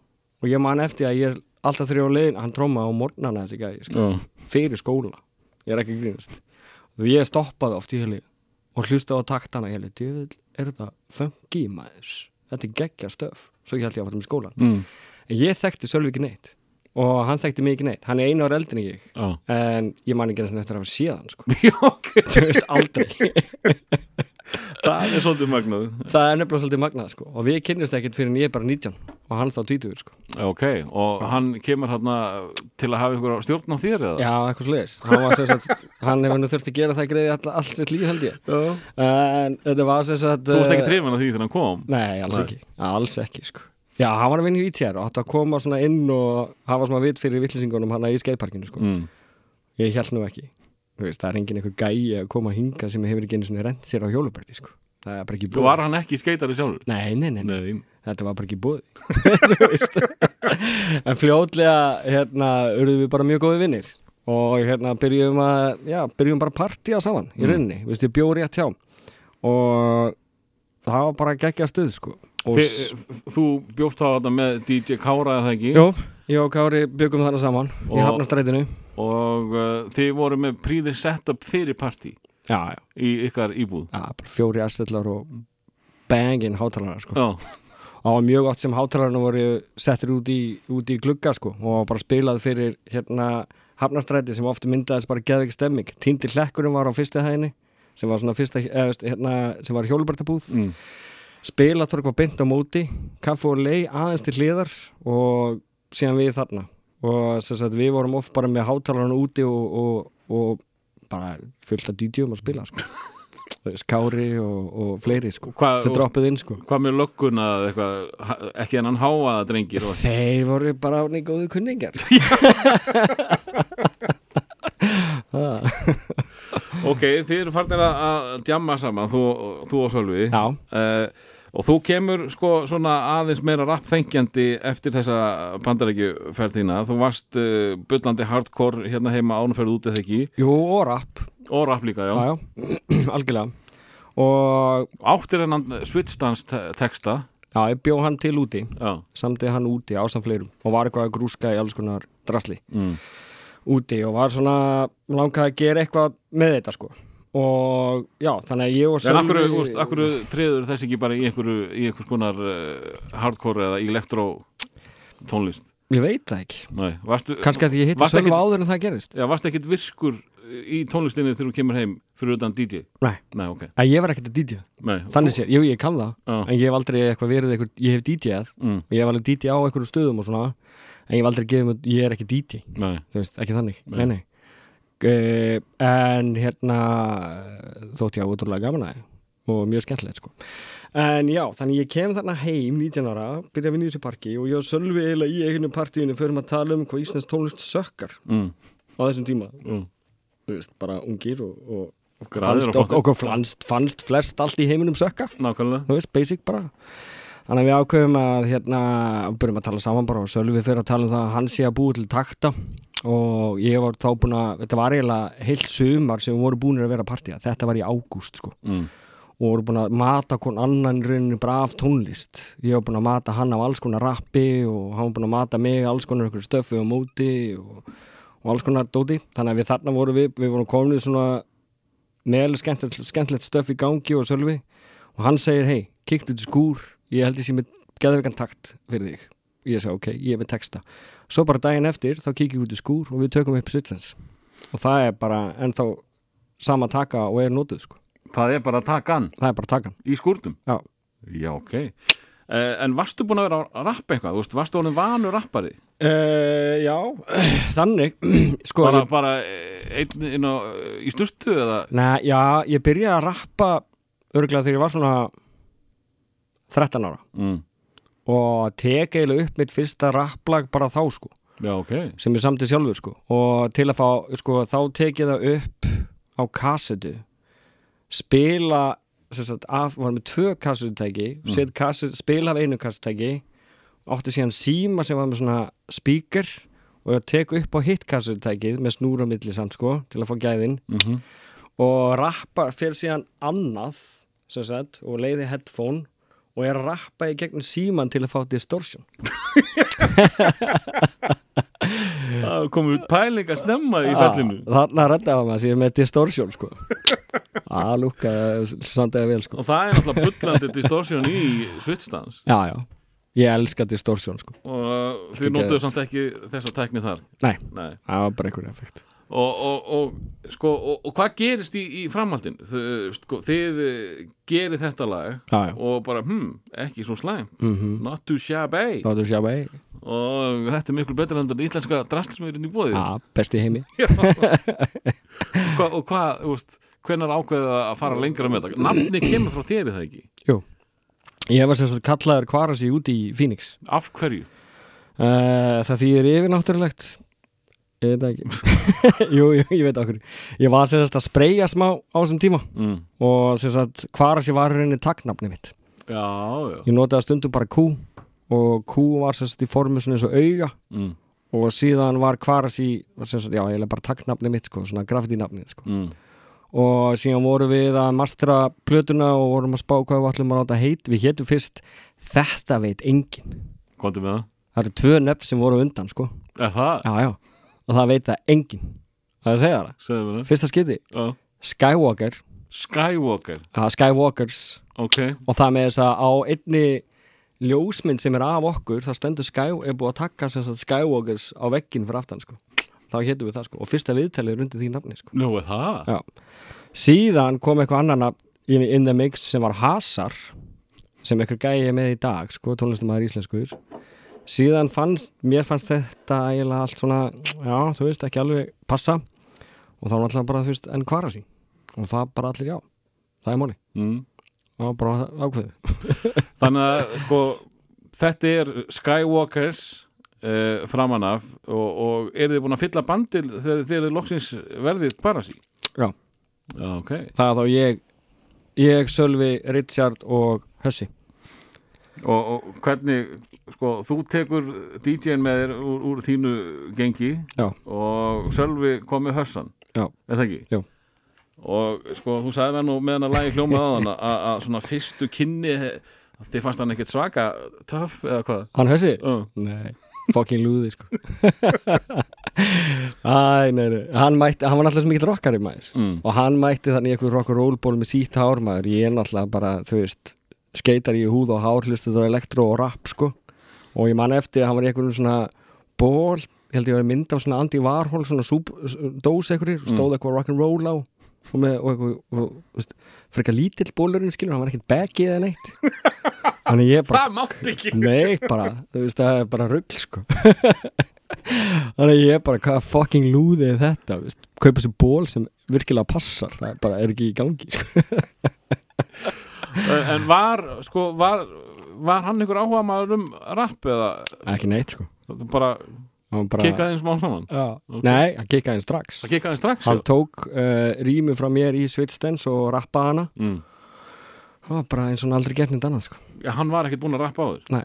Og ég man eftir að ég er alltaf þrjá leiðin hann tromma á morgnana þessi gæði sko, Já. fyrir skóla, ég er ekki grínast. Og ég stoppaði oft í heli og hlusta á taktana. Í heli er þetta funky maður? Þetta er geggja stöf, svo ég held ég að fara með skólan Mm. en ég þekkti Sölvi ekki neitt. Og hann þekkti mig ekki neitt, hann er einu ára eldin ég. Já. en ég man ekki eftir að hafa séð hann sko. Aldrei Það er svolítið magnað. Það er nefnilega svolítið magnað sko. Og við kynnist ekkert fyrir en ég er bara 19 og hann þá 20 sko. Ok, og hann kemur hérna til að hafa stjórn á þér eða? já, eitthvað sliðis hann, hann hefur nú þurft að gera það greiði all, allt sitt líf held ég. En þetta var sem sagt Þú varst ekki eh, trefin að því þegar hann kom? nei, alls Nei. ekki, alls ekki sko. Já, hann var að vinna í ITR og átti að koma inn og hafa svona vitt fyrir vittlisingunum hann í skeiðparkinu sko. Mm. ég held nú ekki veist, það er engin eitthvað gæi að koma að hinga sem hefur ekki einu svona rent sér á hjóluberti sko. það er bara ekki búið var hann ekki skeitari sjálfur? nei, nei, nei, nei. Nei. þetta var bara ekki búið en fljótlega hérna, urðum við bara mjög góði vinnir og hérna byrjum að já, byrjum bara að partíja saman í Mm. rauninni, veist, ég bjóð rétt hjá og það var bara geggja stuð sko. þú bjóst á þetta með DJ Kára eða ekki? Jó, ég og Kári byggum þarna saman í Og- hafnastrætinu Og uh, þið voru með príðir setup fyrir partí já, já, í ykkar íbúð. Já, bara fjóri assetlar og bangin hátalara sko. Og var mjög oft sem hátalarna voru settir út í, út í glugga sko, og bara spilað fyrir hérna hafnastræti sem ofta myndaðist bara geðveik stemming. Týndi hlekkurinn var á fyrsta hæðinni sem var svona fyrsta, eða, veist, hérna, sem var hjólubartabúð mm. spilatork var beint á móti kaffu og lei aðeins til hliðar og síðan við þarna. Og sagt, við vorum oft bara með hátalarna úti og, og, og bara fullt af DJ-um að spila sko. Þú veist, Kári og, og fleiri sko, Hvað- sem droppuð inn sko. Hvað með ha- ekki hennan háaða drengir og... Þeir voru bara átni góðu kunningjar Ok, þið eru farnir að djamma saman, þú, þú og Sölvi. Já, uh, og þú kemur sko svona aðeins meira rappþengjandi eftir þessa bandarækjuferð þína. Þú varst uh, bullandi hardcore hérna heima ánferð út eða ekki? Jú og rap og rapp líka, já, Já, já, algjörlega. Og áttir hennan switchdance te- texta. Já, ég bjó hann til úti. Já, Samtið hann úti ásamt fleirum. Og var eitthvað að grúska í alls konar drasli. Mm. Úti og var svona Langaði að gera eitthvað með þetta sko Og já, þannig að ég og en akkur, akkur treður þess ekki bara í einhvers konar uh, hardcore eða elektro tónlist? Ég veit það ekki. Kannski að ég hitti ekkit- áður en það gerist Já, varst ekkit virkur í tónlistinni þegar þú kemur heim fyrir utan DJ? Nei, Nei, ok. að ég var ekkert að DJ Nei, Þannig sé, jú, ég kann það Já. En ég hef aldrei eitthvað verið eitthvað, ég hef DJ-að Mm, Ég hef alveg DJ á einhverju stöðum og svona En ég hef aldrei gefið mig, ég er ekki DJ nei, Þú veist, ekki þannig, Nei. nei, nei uh, En hérna Þótt ég á útrúlega gaman að Og mjög skemmtilegt, sko. En já, þannig ég kem þarna heim 19 ára, byrja að vinna í þessu parki og ég og Sölvi eiginlega í eiginu partíinu förum að tala um hvað Íslands tónlist sökkar mm, á þessum tíma, mm. veist, bara ungir og, og, og fannst, og fannst, fannst flest allt í heiminum sökka. Veist, basic bara. Þannig að við ákveðum að hérna, byrjum að tala saman bara og Sölvi fyrir að tala um það að hann sé að búa til takta og ég var þá búin að þetta var eiginlega heilt sumar sem við vorum búin að vera að partíja, þetta var í ágúst sko. Mm, og voru búin að mata kon annan í rauninni bara af tónlist. Ég var búin að mata hann af alls konar rappi og hann var búin að mata mig alls konar stöfi og móti og, og alls konar dóti. Þannig að við þarna vorum við, við vorum komin í svona meðlega skemmtilegt, skemmtilegt stöf í gangi og sölvi. Og hann segir hei, kíktu til skúr. Ég held ég sé með geðveikan takt fyrir þig. Ég segi ok, ég er með texta svo bara daginn eftir þá kíkjum við út í skúr og við tökum upp Sitsens og það er bara ennþá sama taka og er notuð sko Það er bara að taka hann það er bara takan í skúrtum? Já. Já, ok. Uh, en varstu búin að vera að rappa eitthvað? Varstu honum vanur rappari? Uh, já, þannig sko, bara, ég, bara eh, einn inn á, í sturtu eða? neða, já, ég byrjaði að rappa örgulega þegar ég var svona 13 ára Mm. Og tek eiginlega upp mitt fyrsta rapplag bara þá sko, Já, ok. sem ég samti sjálfur sko og til að fá, sko, þá tek ég það upp á kassetu spila sagt, af, var með tvö kassetutæki mm. set kasset, spila af einu kassetutæki átti síðan síma sem var með svona speaker og ég tek upp á hitt kassetutækið með snúra milli samt sko til að fá gæðin Mm og rappa fyrir síðan annað sagt, og leiði headphone og er að rappa í gegnum síman til að fá distortion Það komið út pæling að snemma í fellinu. þarna reddaði maður sér með distortion sko að lúka sandaði vel sko Og það er náttúrulega bullandi distortion í Svitsdans. já já, ég elska distortion sko Og uh, þið að- samt ekki þessa tækni þar. nei, Nei. það var bara einhver effekt Og, og, og, sko, og, hvað gerist í, í framhaldin? Þau, sko, þið eh, gerið þetta lag já já, og bara, hm, ekki svo slæm. Not too shabby. þá þú sjá bei, Og þetta er miklu betur enn það íslenska drastlsmeirin í bóðið. já, besti í heimi Hva, og hvað, þú veist, hvenar ákveða að fara lengra með þetta? Nafni kemur frá þér, er það ekki? jú, ég var sagt kallaður kvarasi út í Phoenix Af hverju? Uh, það þýðir yfir náttúrulegt Ég veit ekki Jú, jú, ég veit okkur Ég var sem sagt að spreyja smá á þessum tíma Mm. og sem sagt hvar sé var reyni taknafni mitt Já, já. Ég notaði stundum bara Q og Q var sem sagt í formu svona eins og auga Mm. og síðan var hvar sé sem sagt, já, ég bara taknafni mitt sko, svona graffiti-nafni sko. Mm. og síðan vorum við að mastra plötuna og vorum að spá hvað við ætlum að láta heit við hétum fyrst Þetta veit engin Komdu með það? Það eru tvö nöfn sem voru undan sko Er það? Já, já, og það veit það enginn Það er að segja það, það. fyrsta skipti Já. Skywalker, Skywalker. að Skywalkers Ok. og það með þess að á einni ljósmynd sem er af okkur það stendur Sky, er búið að taka Skywalkers á vegginn fyrir aftan sko. þá hétum við það sko, og fyrsta viðtalið er undir því nafni sko. Nú, er það? Já. síðan kom eitthvað annan nafn in, the mix sem var Hazar sem eitthvað gæði með í dag sko, tónlistamæður íslenskur síðan fannst, mér fannst þetta eiginlega allt svona, já, þú veist, ekki alveg passa og þá var alltaf bara, þú veist, enn kvara sín og það bara allir já, það er máli Mm. og bara ákveðu Þannig að, sko, þetta er Skywalkers uh, framan af og, og eru þið búin að fylla bandil þegar þið eru loksins verðið parasi? Já. Já, ok. það er þá ég ég, Sölvi, Richard og Hössi Og, og hvernig, sko, þú tekur DJ-in með þér úr, úr þínu gengi Já. og Sölvi kom með hössan. Já. Er það ekki? Jú. Og sko, þú sagði mér nú meðan að lagi hljómað á þann að svona fyrstu kynni, þið fannst hann ekkert svaka töff eða hvað? Hann Hössi? Uh. Nei, fucking lúði sko Æ, nei, nei Hann mætti, hann var náttúrulega svo mikill rockari maður Mm. og hann mætti þannig í einhver rock and roll ból með sítt hár maður, ég er náttúrulega bara þú veist, skeitar í húð og hár hlustu þetta elektro og rap sko. Og ég man eftir að hann var í einhverjum svona ból ég held ég að vera mynd af svona Andy Warhol svona dós eitthvað, stóð eitthvað rock'n'roll á og með, og og, veist, frekar lítill bólurinn skilur, hann var ekkert baggið eða neitt. Þannig ég bara Það mátti ekki. Nei, bara, þú veist, það er bara rugl sko. Þannig ég bara, hvað fucking lúði er þetta, veist, kaupa sér ból sem virkilega passar, það er bara er ekki í gangi sko. En var, sko, var Var hann ykkur áhuga maður um rapp eða? Ekki neitt sko. Bara Hann bara, kikkaði einn smá saman? Já, Nei, hann kikkaði hann strax kikkaði strax Hann tók uh, rýmu frá mér í Svitstens og rappaði hana. Mm. Það var bara eins og hann aldrei gert neitt annað sko. Já, hann var ekkert búinn að rappa á þér Nei.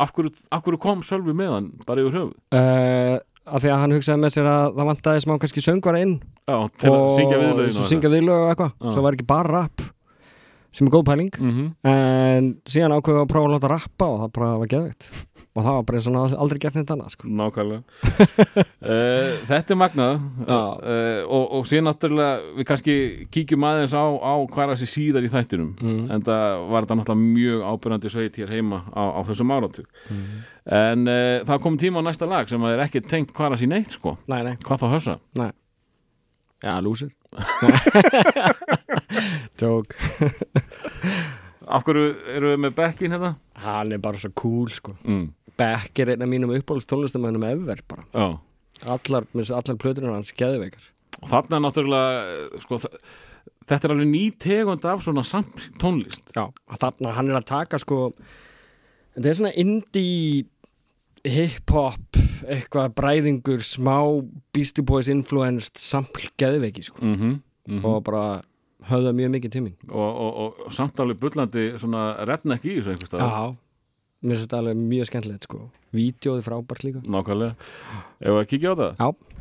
af hverju, af hverju kom Sölvi með hann bara yfir höfuð? Uh, Af því að hann hugsaði með sér að það vantaði smá kannski söngvara inn Já, til að syngja viðlögin svo syngja viðlög og eitthvað. Svo var ekki bara rap sem er góð pæling. Mm -hmm. en síðan ákveðu að prófa að láta rappa og það bara var geðveikt. Og það var bara eins og hann aldrei gert neitt annað sko. Nákvæmlega. Uh, Þetta er magnað. Uh, og, og síðan náttúrulega við kannski kíkjum aðeins á, á er þessi síðar í þættinum. Mm. en það var þetta náttúrulega mjög ábyrjandi sveit hér heima á, á þessum áratu Mm. en uh, það kom tíma á næsta lag sem er ekki tengt er þessi neitt sko. Nei, nei, hvað þá hössa já, lúsir Tók Af hverju eru við með Beckin hérna? Hann er bara svo cool sko. Mm. Beck er einn af mínum uppáhalds tónlistamönnum ever bara. Já. Allar, allar plötunar hans geðveikar. Og þarna náttúrulega eh, sko, þetta er alveg ný tegund af svona samt tónlist. Já, þarna hann er að taka sko Þetta er svona indie hip-hop eitthvað bræðingur smá Beastie Boys influenced sample geðveiki sko. Mm -hmm. og bara höfða mjög mikið til mín. Og, og, og samt alveg bullandi svona redneck í þessu einhvers staðar. Já, mér finnst þetta alveg mjög skemmtilegt sko. Vídeóði frábært líka. Nákvæmlega. Ef við að kíkja á það? Já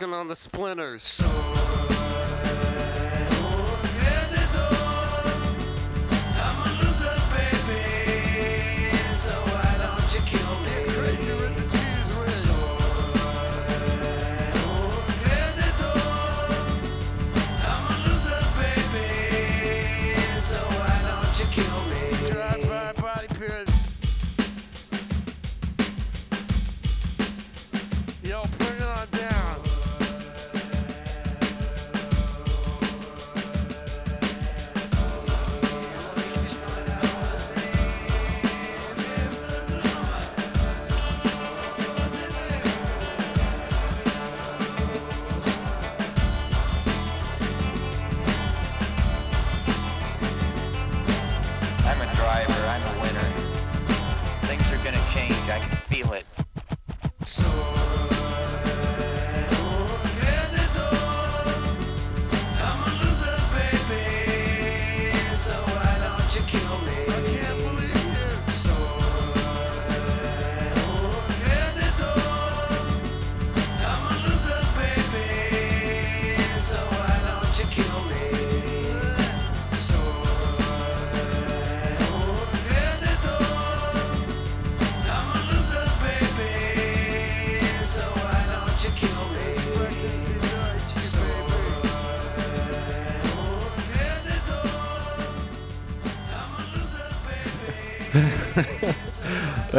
It's choking on the splinters.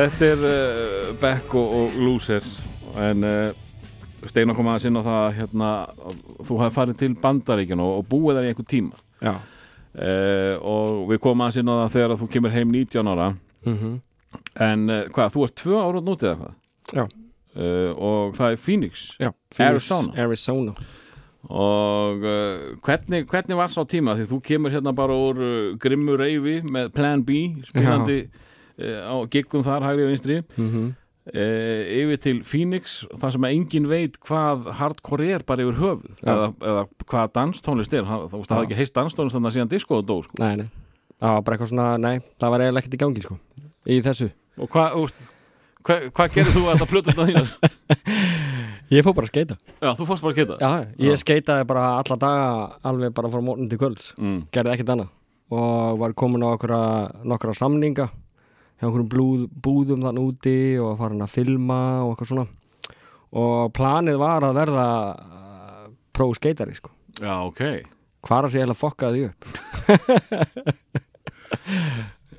Þetta er uh, Beck og, og Losers. En uh, Steinar kom aðeins inn á það hérna, að þú hafði farið til Bandaríkjan og, og búið þar í einhver tíma. Já, uh, og við komum aðeins inn á það þegar þú kemur heim 19 ára. Mm en uh, hvað, þú ert tvö ára nútið eða hvað? Já. Og það er Phoenix já Arizona. Arizona. Og hvernig, hvernig var sá tíma? Því þú kemur hérna bara úr uh, grimmu reyfi með Plan B spilandi uh, á giggum þar hægri og vinstri. Mm uh, yfir til Phoenix þar sem að engin veit hvað hardcore er bara yfir höfuð Já. eða, eða hvað danstónlist er. Það, það hafði ekki heist danstónlist þannig að síðan disco og dó sko. Nei, nei. Það var bara eitthvað svona, nei, það var eiginlega ekkert í gangi sko Í þessu. Og hvað, hvað, hvað gerir þú að þetta plötu þetta þínar? Ég fór bara að skeita. Já, þú fórst bara að geta Já, ég Já. skeitaði bara alla daga alveg bara frá morgun til kvölds. Mm. gerði ekkert annað. Og var komin á nokkra samninga hjá einhverjum blúð, búðum þannig úti og farin að filma og eitthvað svona. Og planið var að verða uh, pro-skeitari sko. Já, ok. Hvar að sé heila fokkaði því upp?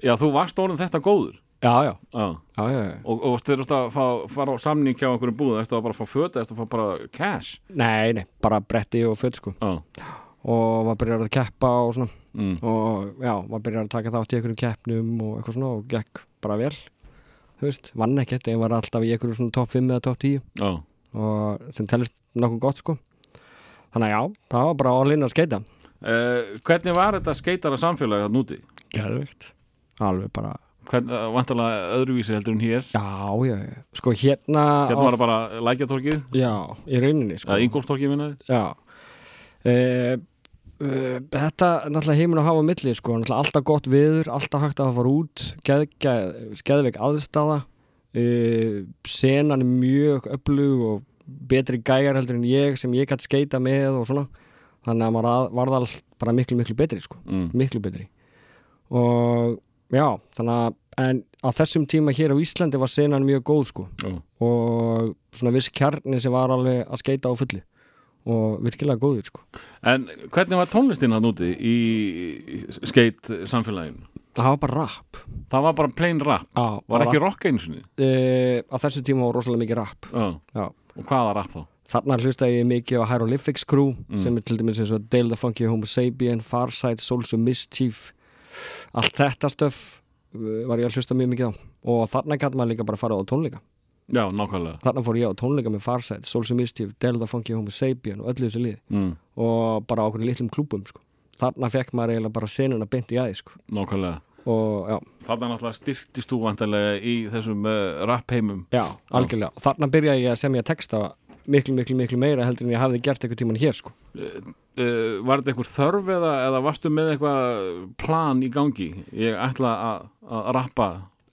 Já, þú varst orðin þetta góður. Já, já, Já. Já, já, já. Og, og þeir eru að fá, fara á samning hjá einhverjum búðum, eftir að bara fá föta, eftir að fá bara cash? Nei, nei, bara bretti og föt sko. Já, og var byrjar að keppa og svona. Mm. og já, var byrjar að taka þátt í einhverjum keppnum og eitthvað svona og gekk bara vel. Þú veist, vann ekkert, ég var alltaf í einhverjum svona top 5 eða top 10 já. Og sem tellist nokkuð gott sko. Þannig að já, það var bara all in að skeita. Uh, Hvernig var þetta skeitara samfélagi að núti? Gerðvikt alveg bara, uh, vantarlega öðruvísi heldur en hér? Já, já, sko hérna Hérna var það bara lækjatorkið, já, í rauninni sko. Ingolstorkið minnaði já. E, e, þetta er náttúrulega heiminn að hafa á milli sko, náttúrulega alltaf gott viður alltaf hægt að fara út. Geð, geð, geðveik aðstæða e, senan er mjög öflug og betri gæjar heldur en ég sem ég gæti skeita með og svona. Þannig að maður að- varð allt bara miklu miklu betri sko. Mm. miklu betri. Og já, þannig að en á þessum tíma hér á Íslandi var senan mjög góð sko. Já. og svona viss kjarni sem var alveg að skeita á fulli og virkilega góður sko En hvernig var tónlistin að núti í skeit samfélaginu? það var bara rap Það var bara plain rap, á, var ekki rock einu sinni e, á þessu tíma var rosalega mikið rap Já, já. og hvaða rap þá? þarna hlustaði ég mikið á Hieroglyphics Crew Mm. sem er til dæmis eins og Dale the Funky Homo Sapien, Farsight, Souls of Mischief allt þetta stöf uh, var ég að hlusta mjög mikið á og þarna gæti maður líka bara fara á tónleika Já, nákvæmlega þarna fór ég á tónleika með of Mischief, Dale the Funky Homo Sapien og öllu þessu liði mm. og bara á okkur litlum klúbum sko. þarna fekk maður eiginlega bara senuna beint í aði sko. Nákvæmlega og já, Þarna náttúrulega styrtist þú vantarlega í þessum uh, rap heimum já, algjörlega og þarna byrjaði ég að semja texta miklu, miklu, miklu meira heldur en ég hafði gert eitthvað tíman hér sko. uh, Var þetta einhver þörf eða, eða varstu með eitthvað plan í gangi? Ég ætla að, að rappa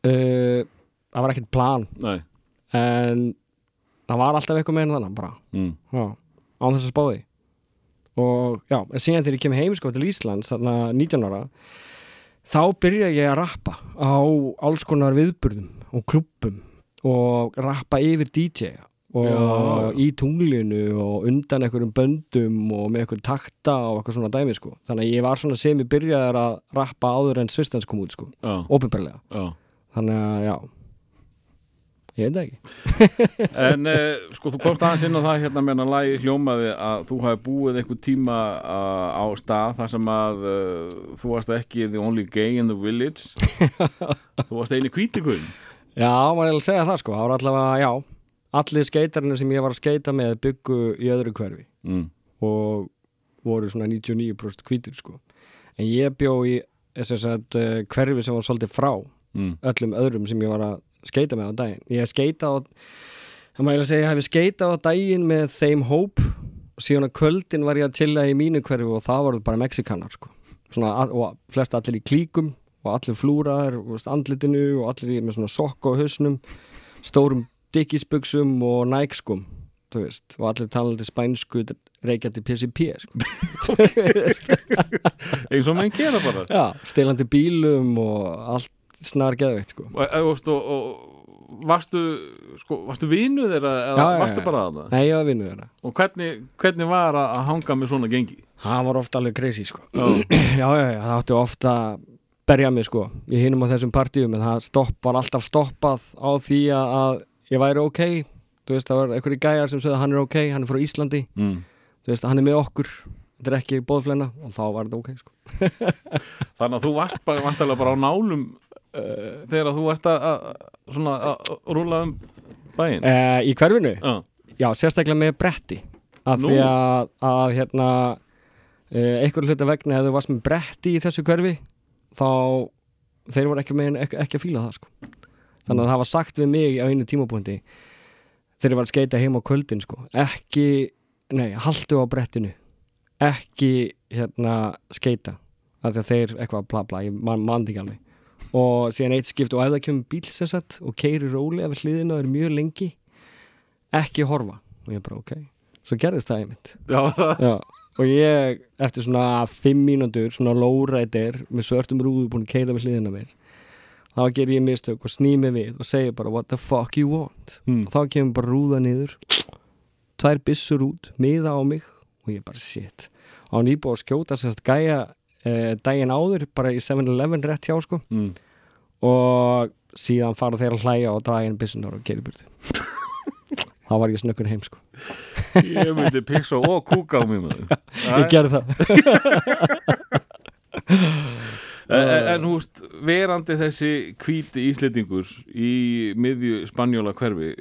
uh, það var ekkert plan Nei en það var alltaf eitthvað meira en þannig bara, mm. já, án þess að spáði og já, en síðan þegar ég kem heim sko til Íslands, þarna 19 ára þá byrja ég að rappa á alls konar viðburðum og klubbum og rappa yfir DJ og Já. í tunglinu og undan einhverjum böndum og með einhverjum takta og eitthvað svona dæmi sko. Þannig að ég var svona sem ég byrjaði að rappa áður en Svistans kom út sko, já. Þannig að já ég veit ekki. En uh, sko, þú komst aðeins inn á það hérna meðan að lagi hljómaði að þú hafi búið einhver tíma uh, á stað þar sem að uh, þú varst ekki the only gay in the village. Þú varst eini kvítikun Já, maður er að segja það sko, það var allavega, já allir skeitarnir sem ég var að skeita með byggu í öðru hverfi mm. og voru svona 99% hvítir sko. En ég bjó í þess að hverfi sem var svolítið frá Mm. öllum öðrum sem ég var að skeita með á daginn ég skeita á ég hefði skeita á daginn með þeim hóp og síðan að kvöldin var ég að chilla í mínu hverju og það voru bara Mexikanar sko. að- og flest allir í klíkum og allir flúrar, og andlitinu og allir með svona sokka á hausnum stórum dikkisbuxum og nækskum og allir talandi spænsku reykjandi PCP sko. eins og menn gera bara Já, stelandi bílum og allt snar geðveikt sko. og, og, og, og varstu sko, varstu vinuð þeirra eða Já, varstu bara að það Nei, ég var vinnu þeirra og hvernig, hvernig var að hanga með svona gengi Það var ofta alveg crazy sko. Já. já, já, það átti ofta berja mig sko í hinum á þessum partíum en það stopp, var alltaf stoppað á því að, ég væri ok þú veist, það var einhverju gæjar sem sögðu að hann er ok hann er frá Íslandi, mm. þú veist, hann er með okkur þetta er ekki bóðflenna og þá var þetta ok sko. þannig að þú varst bara bara á nálum Eh. Þegar þú varst að, að að rúla um bæinn e, Í hverfinu? Já, Já, sérstaklega með bretti að Nú. því að, að hérna e, einhver hluta vegna ef þú varst með bretti í þessu hverfi þá þeir voru ekki, með, ekki, ekki að fíla það sko. þannig að það var sagt við mig á einu tímapunkti þegar ég var að skeita heim á kvöldin sko. ekki, nei, haltu á brettinu ekki hérna skeita að þeir eitthvað bla bla, ég man, man ekki alveg og síðan eitt skipt og ef það kemur bíl sem sagt og keiri rólega við hliðina og er mjög lengi. Ekki horfa. Og ég bara ok, svo gerðist það einmitt. Já, Já, og ég eftir svona fimm mínútur svona lowrider með svörtum rúðu búin að keira við hliðina mér þá ger ég mistök og sný mig við og segir bara what the fuck you want? Hmm. og þá kemur bara rúða niður tvær byssur út, miða á mig og ég bara shit. Og hann íbúið að skjóta sérst gæja eh, daginn áður bara í 7-Eleven rétt hjá sko mm. og síðan fara þeir að hlæja og draga inn byssunar og keiri burtu þá var ég snökkur heim sko ég myndi pissa og kúka á maður. ég gerði það en, en, en húst, verandi þessi hvíti íslendingur í miðju spanjóla hverfi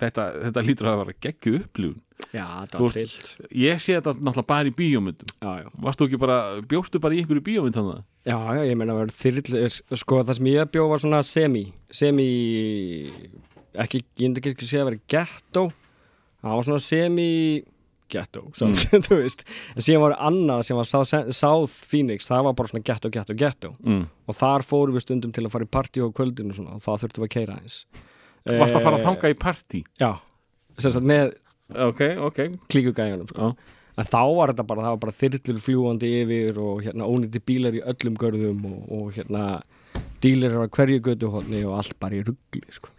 þetta, þetta lítur að vera geggju upplifun. Já, það Þú var trillt. ég sé þetta náttúrulega bara í bíómyndum. Já, já. varst þú ekki bara, bjóstu bara í einhverju bíómynd þannig já, já, ég meina að vera þyrlur sko það sem ég bjó var svona semi semi ekki, ég myndi ekki segja að vera ghetto. Það var svona semi ghetto, samt, þú veist en síðan var annað sem var South, Phoenix það var bara svona ghetto, ghetto, ghetto mm. og þar fórum við stundum til að fara í partí á kvöldinu og svona, og það þurftum að keira eins varst að fara að Eh, þanga í partí já, sem sagt með ok, ok klíkugæjunum sko. Já. en þá var þetta bara, það var bara þyrlur fljúandi yfir og hérna ónýtti bílar í öllum görðum og, og hérna dílir á hverju götu og allt bara í ruggli sko.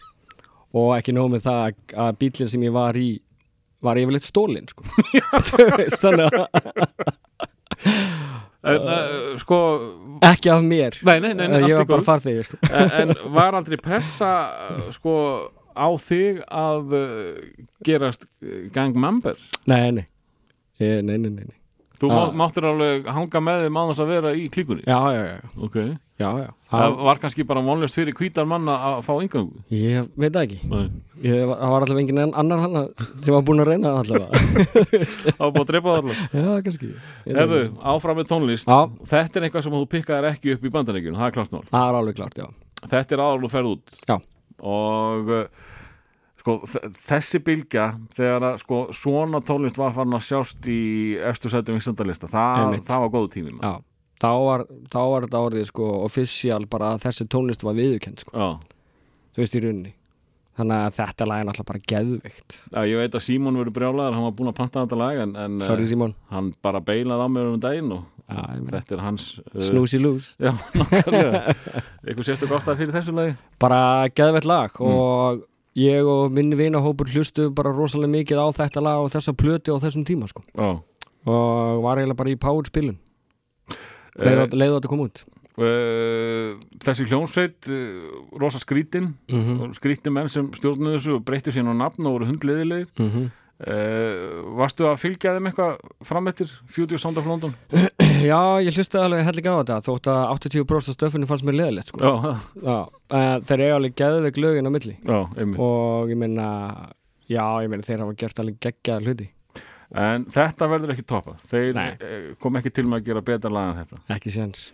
og ekki nóg með það að- að bílinn sem ég var í var yfirleitt stólinn sko. Þú veist, þannig að en, uh, sko ekki af mér Nei, nei, nei, nei, allt ég var bara farþegi sko. en, en var aldrei pressa uh, sko á þig að uh, gerast uh, gangmember nei, nei. Eh, nei, nei, nei, nei þú Ah. má, máttir alveg hanga með þeim án þess að vera í klíkunni já, já, já, ok já, já. það var kannski bara vonlust fyrir hvítar manna að fá yngangu ég veit það ekki. Það var allavega engin annar hann sem var búin að reyna allavega. Það var búið að drepa það allar. Já, kannski. Ekki. áfram með tónlist. Já. Þetta er eitthvað sem þú pikkaðir ekki upp í bandaríkjunum Það er klart mál. Það er alveg klart, já. Þetta er aðal og ferð út. Já. Og uh, sko, þessi bylgja Þegar að sko, svona tónlist var farin að sjást í eftir sætum vinsandalista þá var, þá var þetta orðið sko official bara að þessi tónlist var viðurkend sko, þú veist í rauninni. Þannig að þetta lag er náttúrulega bara geðveikt. Já, ég veit að Símon verður brjálaður Hann var búinn að panta þetta lag En, en Sorry uh, Simon, hann bara beilaði á mér um daginn Og Já, þetta er hans uh, snoozy Já, nákvæmlega. Eitthvað sérstu ástæð fyrir þessu lagi? Bara geðveikt lag Mm. og ég og minni vinahópur hlustu bara rosalega mikið á þetta lag og þessa plöti á þessum tíma sko. Og var eiginlega bara í power spilun Eh, leiðu þetta kom út. Uh, þessi hljónsveit uh, rosa skrítin. Mm -hmm. skrítin menn sem stjórnuðu þessu og breyttu síðan á nafn og voru hundliðilegir Mhm. uh, varstu að fylgja þeim eitthvað fram eftir Future Sound of London? Já, ég hlustaði alveg hellinga á þetta þótt að 80% af stöfinu fannst mér leðilegt sko. þeir eiga alveg geðveik lögin á milli. Já, og ég meina já, ég meina þeir hafa gert alveg geggjaða hluti en þetta verður ekki topa þeir Nei. uh, kom ekki til með að gera betra lag en þetta. Ekki séns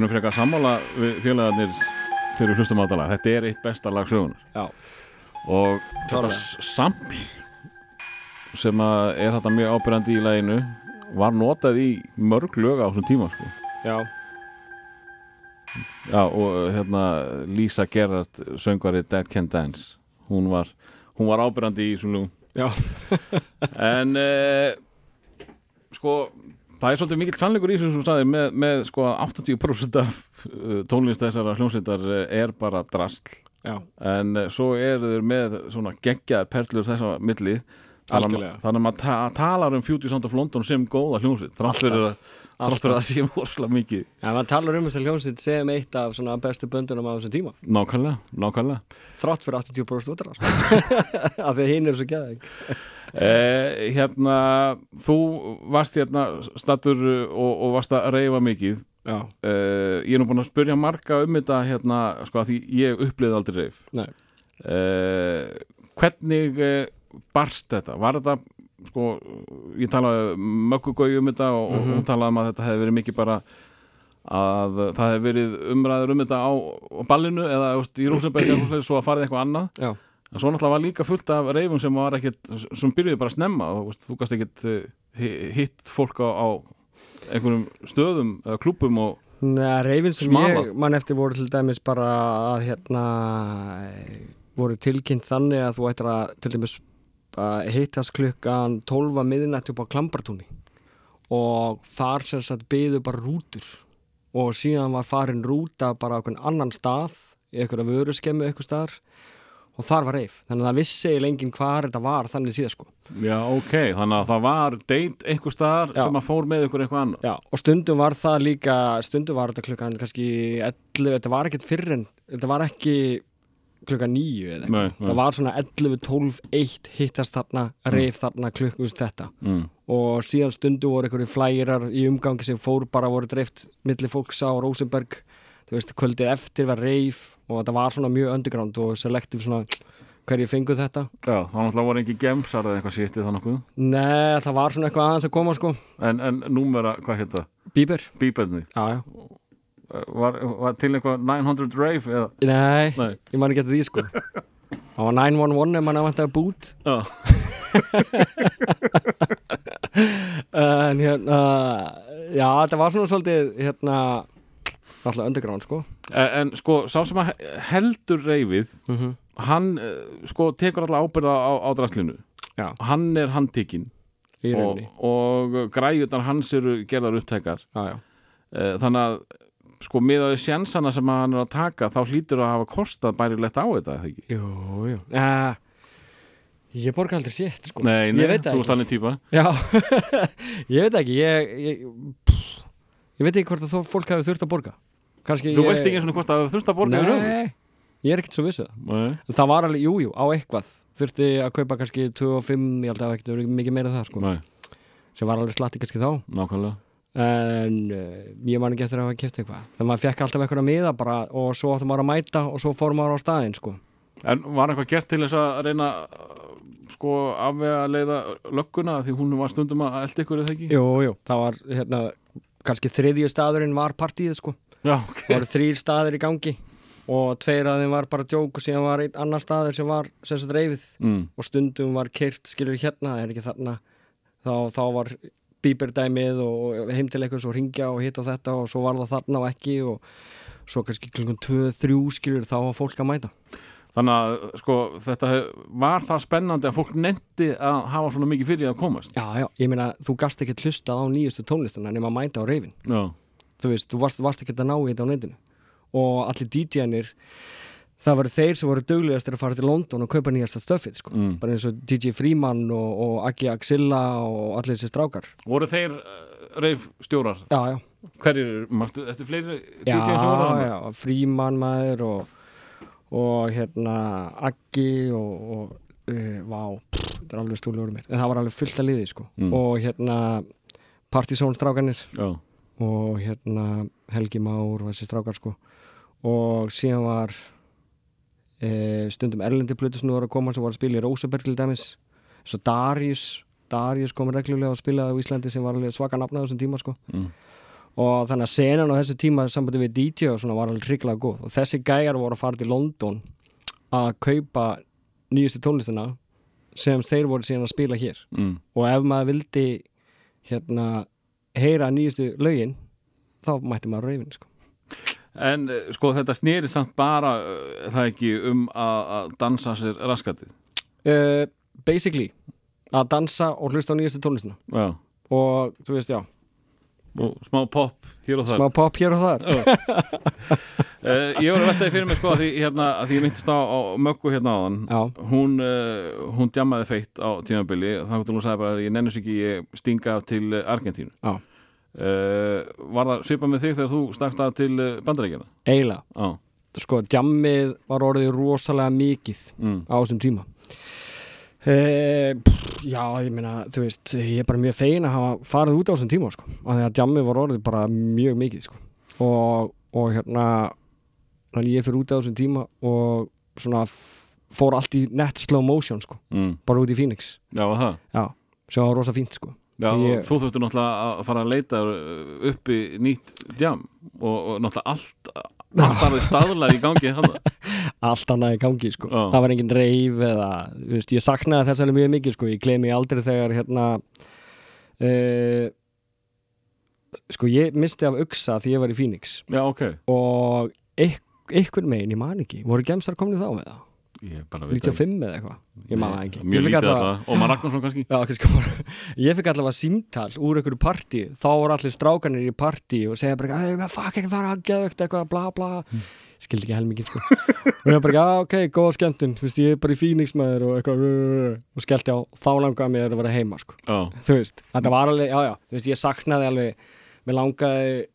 við erum frekar sammála við félagarnir við hlustum á þetta þetta er eitt besta lag sögunar Já, og þetta Klárlega. s- sampl sem að er þetta mjög ábyrjandi í laginu var notað í mörg lög á þessum tíma sko. já, Já, og hérna Lisa Gerrard söngvari Dead Can Dance hún var, hún var ábyrjandi í þessum lögum. Já, en eh, sko það er svolítið mikill sannleikur í þessu sem þú sagði með, með sko að 80% af eh, tónlist þessara hljómsveitar eh, er bara drastl já, en eh, svo eru þeir með svona geggjaðar perlur þessa milli. Algjörlega. þannig að maður ta talar um Future Sound of London sem góða hljómsveit þrátt fyrir að það sé vorslega mikið. Já, maður talar um þess að hljómsveit sem eitt af svona bestu böndunum á þessum tíma. Nákvæmlega, nákvæmlega. Þrátt fyrir 80% útrast af því að hinn er svo geðæg Eh, hérna, þú varst hérna stattur og, og varst að reyfa mikið. Já, eh, ég er nú búin að spyrja marga um þetta hérna, sko að því ég upplýði aldrei reyf. Nei, eh, hvernig eh, barst þetta? Var þetta sko, ég talaði möggugau um þetta og, og hún talaði um að þetta hefði verið mikið bara að það hefði verið umræður um þetta á, á ballinu eða í svoleiðis, svo að farið eitthvað annað. Já, En svo náttúrulega var líka fullt af reyfum sem var ekkit, sem byrjuði bara að snemma og þú gast ekkit eh, hi- hitt fólk á, á einhverjum stöðum eða klúbum og Nei, reyfin sem Smalað. ég mann eftir voru til dæmis bara að hérna voru tilkynnt þannig að þú ættir að til dæmis að hittast klukkan 12 að miðnætti upp á Klambartúni. Og þar sem sagt byðu bara rútur. Og síðan var farin rúta bara á einhvern annan stað einhverja vöruskemmu eitthvað staðar og þar var reyf, þannig að það vissi enginn hvar þetta var þannig síðan sko. Já ok, þannig að það var date einhver staðar Já. sem að fór með ykkur eitthvað annað. Já, og stundum var það líka, stundum var þetta klukkan kannski 11, þetta var ekkert fyrr en, þetta var ekki klukkan 9 eða eitthvað, það var svona 11, 12, 1 hittast þarna, reif þarna klukkust þetta. Mm. og síðan stundum voru einhverju flærar í umgangi sem fór bara voru dreift milli fólks á Rosenberg. Þú veist, kvöldið eftir var reif og þetta var svona mjög underground og selektiv svona hverju fengu þetta. Já, þá náttúrulega voru ekki gemsar eða eitthvað sýttið þannig nokkuð? Nei, það var svona eitthvað aðeins að koma sko. En, en númera, hvað hétt það? Bieber, Bíbelni já, já. Var, var til eitthvað 900 rave eða? Nei, Nei. ég man ekki eftir því sko. Það var 911 ef mann að vanta að bút. Já, En hérna Já, þetta var svona svolítið hérna Alltaf underground sko. En, en sko, sá sem að heldur reifið mm hann eh, sko tekur alltaf ábyrða á, á draslinu. Já, hann er handtekinn. Í og, og græjutar hans eru gerðar upptækar. Já, já. Eh, þannig að sko miðaði sjansana sem hann er að taka þá hlýtur að hafa kostað bærilegt á þetta? Jú, jú. Uh, Ég borga aldrei sétt sko. Nei, nei, þú ekki. þannig típa Já, ég veit ekki Ég, ég, pff, ég veit ekki hvort að þó fólk hafi þurft að borga Kannski Þú ég, veist ekki eins og hvort að þurft að borga? Nei, ég er ekkert svo það. Nei, En Það var alveg, jú, jú, á eitthvað. Þurfti að kaupa kannski 2 og 5 Ég held að það verið mikið meira það sko. Sem var alveg slatti kannski þá. Nákvæmlega. En uh, ég man ekki eftir að hafa kæft eitthvað. Þegar maður fekk alltaf eitthvað miða bara Og svo áttum maður að mæta og svo fórum maður á staðinn sko. En var eitthvað gert til þess að reyna sko afvega að leiða lögguna? Því hún var stundum að elda ykkur eða ekki? Jú, jú, það var hérna kannski þriðju staðurinn var partíið sko Já, ok. Það voru þrýr staðir í gangi og tveir af þeim var bara djók og síðan var einn annar staður sem var sem sagt reyfið mm. og stundum var kyrt skilur hérna, það er ekki þarna. Þá, þá var bíberdæmið og heim til eitthvað svo ringja og hitt og þetta og svo var það þarna og ekki og svo kannski klukkan 2-3 skilur þá var fólk að mæta. Þannig að sko þetta var það spennandi að fólk nefndi að hafa svona mikið fyrir að komast? Já, já, ég meina þú gast ekki hlustað á nýjustu tónlistana nema að mæta á reyfin Já, þú veist, þú varst, varst ekki að ná í þetta á netinu og allir DJ-nir það voru þeir sem voru duglegastir að fara til London og kaupa nýjasta stöfið sko. Mm. bara eins og DJ Freeman og, og Aggi Axilla og allir þessi strákar voru þeir uh, reif stjórar? já, já, Hverjir, þetta er fleiri já, DJ sem voru þarna? já Freeman maður og, og hérna Aggi og, og uh, vá, pff, þetta er alveg stúlur mér en það var alveg fullt að liði sko. Mm. og hérna Partizón strákanir Já, og hérna Helgi Már og þessi strákar sko. Og síðan var e, stundum erlendi plötu sem nú var að koma sem var að spila í Rósaberg til dæmis. Svo Darius Darius kom reglulega að spila á Íslandi sem var svaka nafna á þessum tíma sko. Mm. og þannig að senan á þessu tíma sambandi við DJ og svona var alveg hrikalega góð. Og þessi gæjar voru að fara til London að kaupa nýjustu tónlistina sem þeir voru síðan að spila hér. Mm. og ef maður vildi hérna heyra nýjustu lögin þá mætti maður reyfin sko. En eh, sko þetta snýri samt bara uh, það ekki um að, dansa sér raskatið? Uh, basically að dansa og hlusta á nýjustu tónlistina. Já, og þú veist já, og smá pop hér og þar. Smá pop hér og þar. Uh, ég var að veltaði fyrir mig sko að því, hérna, að því ég myndist á, á möggu hérna áðan. Já. hún, uh, hún djammaði feitt á tímabili. Þá hún hún sagði bara að ég nennus ekki ég stinga til uh, Argentínu. Uh, Var það svipað með þig þegar þú stakst af til bandarækjana? eiginlega, Já, sko, jammið var orðið rosalega mikið mm. á þessum tíma e, pff, já, ég meina þú veist, ég er bara mjög fegin að hafa farið út á þessum tíma, sko, af því að jammið var orðið bara mjög mikið, sko. Og, og hérna þannig ég fyrir út á þessum tíma og svona fór allt í net slow motion, sko, Mm. bara út í Phoenix. Já, það? Já, sem var rosa fínt, sko Já, Ég- þú þurftur náttúrulega að fara að leita uh, uppi nýtt djam og, og náttúrulega allt allt alveg staðlar í gangi allt annað í gangi sko. Já. það var engin reif eða veist, ég saknaði þess alveg mjög mikið sko. ég gleymi aldrei þegar hérna uh, sko ég misti af uksa því ég var í Phoenix Já, ok og ykk, ykkur megin, ég man ekki voru gemsar komni þá með það Ég bara veit það 95 eða eitthvað. Ég það ekki. Mjög lítið alltaf Ómar Ragnarsson kannski? Já, kannski ég fikk allavega símtal úr einhverju partí, þá voru allir strákanir í partí og segja bara, "Hey, hvað fucking fara að geða eitthvað, bla bla. Skildi ekki helmingin sko. Og ég bara, já ok, góða skemmtun. Þú veist, ég er bara í Phoenix maður og eitthvað og skellti á, þá langaði mér að vera heima sko, Já, þú veist, þetta var alveg já já, veist, ég saknaði alveg mér langaði,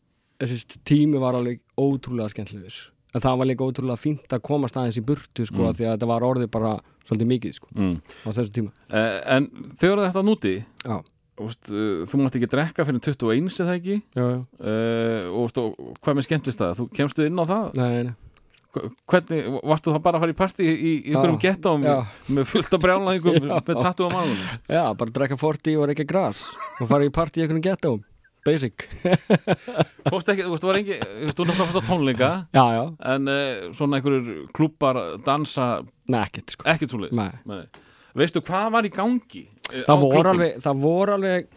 þessi tími var alveg ótrúlega skemmtilegur en það var líka ótrúlega fínt að komast aðeins í burtu sko, Mm. því að þetta var orðið bara svolítið mikið sko, mm. á þessu tíma uh, En þegar þetta núti Já, Úst, uh, þú mátt ekki drekka fyrir 21 eða ekki já, já, uh, og, úst, hvað með skemmtist það? Þú kemstu inn á það? nei, nei Hvernig, varstu þá bara að fara í partí í, ykkurum já. með fullt af brjálæðingum Já. með tattu á maðunum? Já, bara drekka 40 og reykja gras og fara í partí í einhvern ghetto Basic Fórstu ekki, þú veist, var engi, þú þú náttúrulega fórst á tónleika Já, já, en uh, svona einhverjur klúpar dansa nei, ekkert sko ekkert svo Nei. Veistu hvað var í gangi? eh, á Það voru klúbbum? alveg, það voru alveg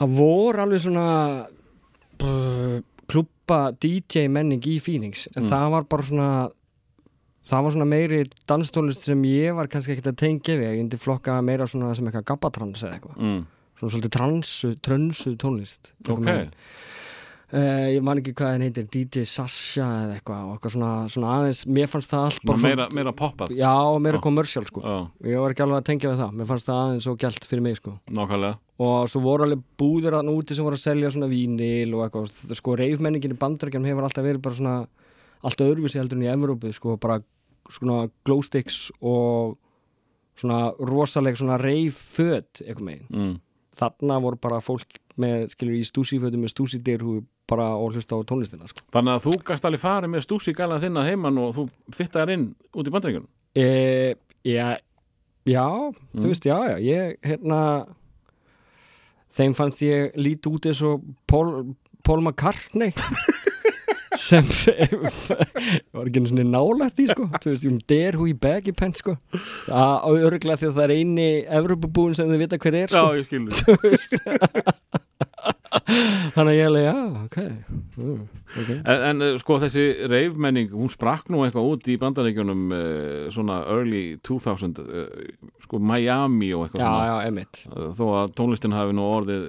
það voru alveg svona uh, klubba DJ menning í Phoenix en Mm. það var bara svona það var svona meiri danstólist sem ég var kannski ekkert að tengja við, ég myndi flokka meira svona sem eitthvað gabbatrans eða eitthvað mm. Svona svolítið transu, trönsu tónlist Ok, uh, ég man ekki hvað henn heitir DJ Sasha eða eitthvað og eitthvað svona, svona aðeins, mér fannst það allt Svona bara meira, meira poppað. Já, meira Já. commercial sko. Já, ég var ekki alveg að tengja við það, mér fannst það aðeins svo gælt fyrir mig sko. Nákvæmlega. Og svo voru alveg búðir að úti sem voru að selja svona vínil og eitthvað, sko reifmenningin í bandarækjum hefur alltaf verið bara svona allt öðruvísi heldur en í Evrópu, sko bara svona glow sticks og svona rosaleg svona reif-föt eitthvað megin, mm. Þarna voru bara fólk með, skilur í stúsífötum með stúsídirhú bara og hlusta á tónlistina sko. Þannig að þú gast alveg farið með stúsi gæla þinna heimann og þú fittaðir inn út í bandreikunum e, já, já þú veist, já, já, ég hérna þeim fannst ég lít út eins og Paul, Paul McCartney sem var ekki svona nálægt því sko, þú veist, um dare who he baggy pants sko, að örglega því að það er eini Evropabúin sem þau vita hver er sko, ég skilur þannig að ég alveg, já, ok. Mm, ok, En, en eh, sko þessi reifmenning, hún sprakk nú eitthvað út í bandaríkjunum uh, svona early 2000 uh, sko Miami og eitthvað já, svona. já, emitt þó að tónlistin hafi nú orðið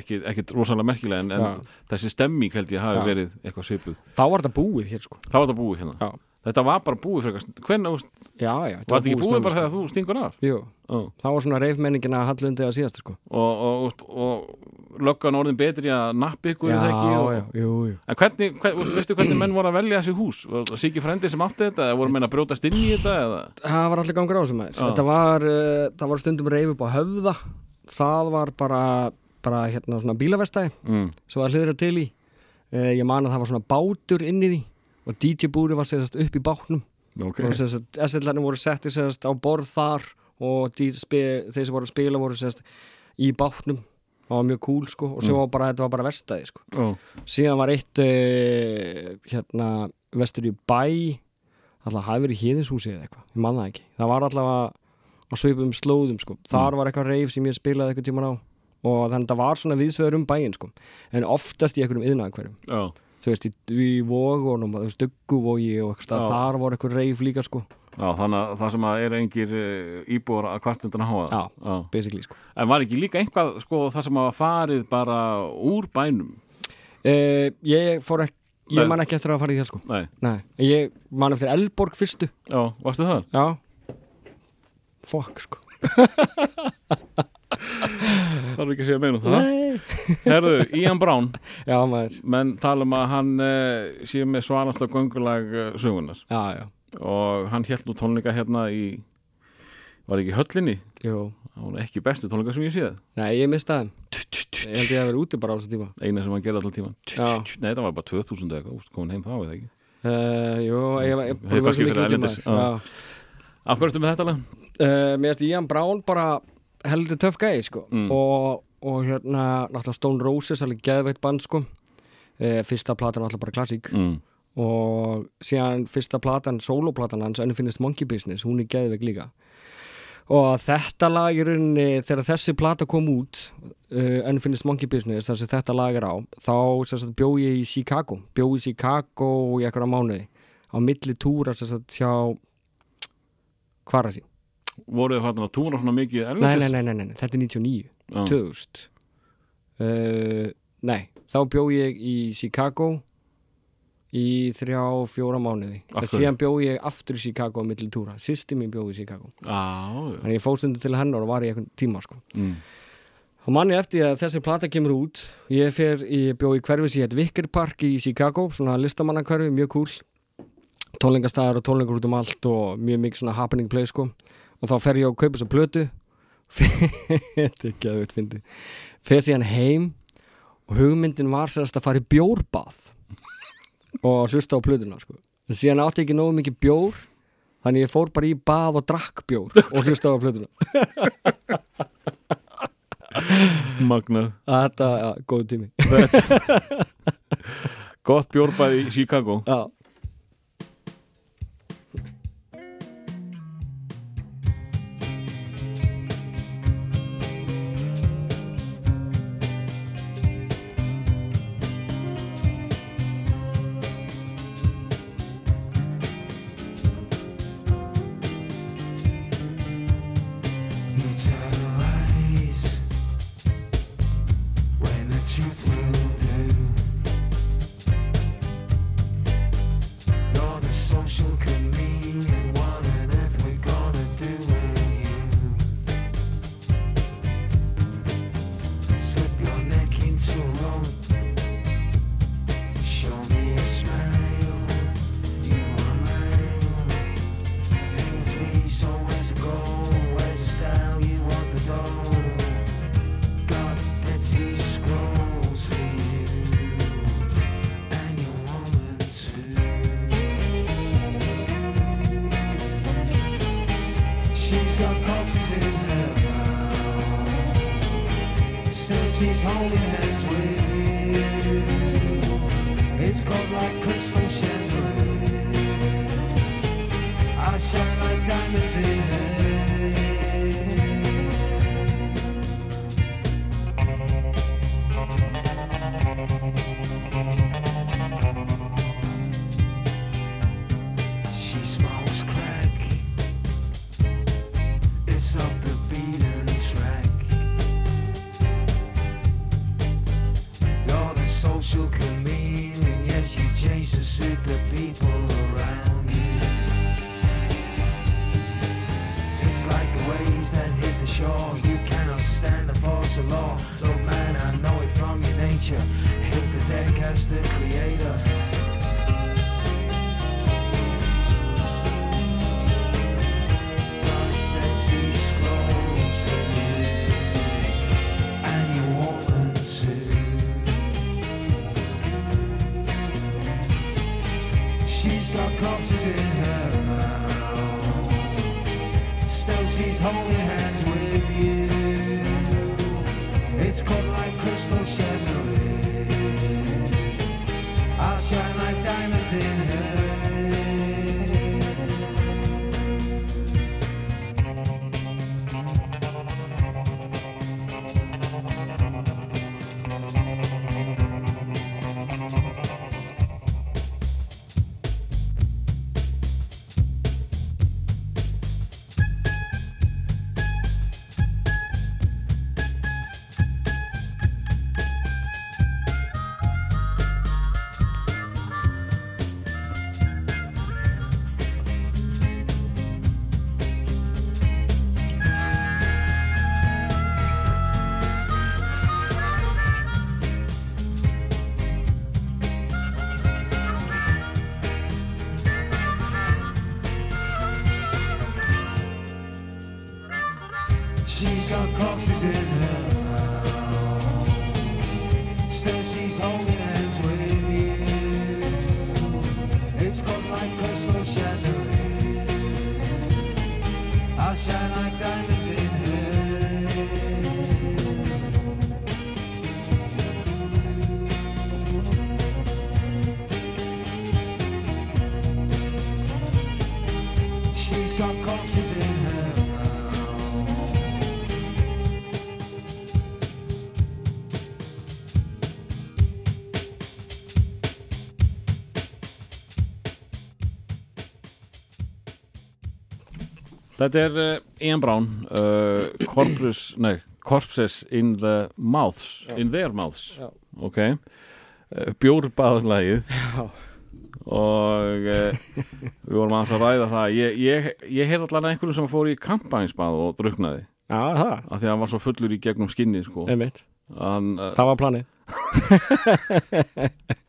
ekki, ekki rosalega merkilega en, en þessi stemming held ég hafi Já. verið eitthvað svipuð. Þá var þetta búið hér sko, þá var þetta búið hérna. Já, þetta var bara búið frekar hvernig, var já, já þetta ekki búið bara sko. þegar þú stingur af? Jú, Ó. þá var svona reifmenningin að hallundi að síðast sko. og, og, og, og löggan orðin betri að nappi ykkur já, það já, jú, jú. En hvernig, hvern, veistu hvernig menn voru að velja þessi hús? Var það Siki Frendi sem átti þetta eða voru menn að brjótast inn í þetta eða? Það var allir gangur á þessum aðeins. Þetta var, uh, það var stundum reif upp á höfða. Það var bara, bara hérna svona bílavestæði mm. sem var hliðra til í. Uh, ég man að það var svona bátur inn í því og DJ búri var sérst upp í bátnum. Okay. og sérst SL-larnir voru setti sérst á borð þar og þeir sem voru að spila voru sérst í bátnum. Það var mjög cool sko. Og svo Mm. var bara, þetta var bara verstaði sko. Ó, síðan var eitt uh, hérna vestur í bæ. Alltaf hafi verið híðinshúsi eða eitthvað, ég man það ekki. Það var allavega á svipum slóðum sko. þar var eitthvað reif sem ég spilaði eitthvað tíman á. Og þannig að það var svona viðsveður um bæinn sko. en oftast í einhverjum yðnaðakverjum já, þú veist, í, vógunum dugguvogi og eitthvað þar voru eitthvað reif líka sko, já, þannig að það sem að er engir uh, íbúar að kvartundan háa Já. já. basically sko En var ekki líka einhvað, sko, það sem að farið bara úr bænum? uh, ég fór ekki ég man ekki eftir að fara í það sko Nei, Nei. Ég man eftir Elborg fyrstu já, varstu það? já fuck sko Þarf ekki að segja meina um það. Herðu, Ian Brown já maður, menn tala um að hann uh, sé með svarasta göngulag uh, sögunar já já. Og hann held nú tónleika hérna í var ekki í höllinni? Það var ekki bestu tónleika sem ég séð. Nei, ég mistaði þeim Ég held ég að vera úti bara á þessu tíma. Eina sem hann gerði alltaf tíman Já. nei það var bara 2000 eða eitthvað, komin heim þá eða ekki. Uh, Jú, ég var ég Hefur kannski verið erlendis, já. Já. af hverju ertu með þetta lag? Uh, Mér finnst Ian Brown bara heldur töff gæði sko Mm. og, og hérna náttúrulega Stone Roses alveg geðveitt band sko uh, Fyrsta platan náttúrulega bara klassík Mm. og síðan fyrsta platan, soloplatan hans Unfinished Monkey Business, hún er geðveik líka og þetta lag í rauninni, þegar þessi plata kom út uh, Unfinished Monkey Business þar sem þetta lag er á, þá sem sagt, bjó ég í Chicago, bjó í Chicago í eitthvað mánuði, á milli túra hjá sín? Voruð þið farin að túra svona mikið Nei, nei, nei, nei, nei, þetta er 99 Já. 2000 uh, Nei, þá bjó ég í Chicago í þrjá, fjóra mánuði hverju? síðan bjó ég aftur í Chicago á milli túra, sýsti mín bjó í Chicago já. þannig ég fóðstundu til hennar og var í einhvern tíma sko. Mm. og manni eftir að þessi plata kemur út ég, fer, ég bjó í hverfi sem hétt Wicker Park í Chicago, svona listamannakverfi mjög cool tónleikastæðar og tónleikar út um allt og mjög mikið svona happening place sko. Og þá fer ég að kaupa svo plötu. Þetta er ekki að fyndi fer síðan heim og hugmyndin var sérst að fara í bjórbað og hlusta á plötuna sko. en síðan átti ekki nógu mikið bjór þannig ég fór bara í bað og drakk bjór og hlusta á plötuna. Magnað. Þetta, já, góð tími. Gott. Bjórbæði í Chicago. Já, Þetta er uh, Ian Brown uh, Corpus, nei, Corpses in the Mouths in their mouths. Já. ok. Uh, bjórbaðlagið. Já. og uh, við vorum að ræða það. Ég, ég, ég heyrði allan einhverjum sem fór í kampænsbað og druknaði Já, það, af því að hann var svo fullur í gegnum skinni sko. einmitt. Hann, uh, Það var planið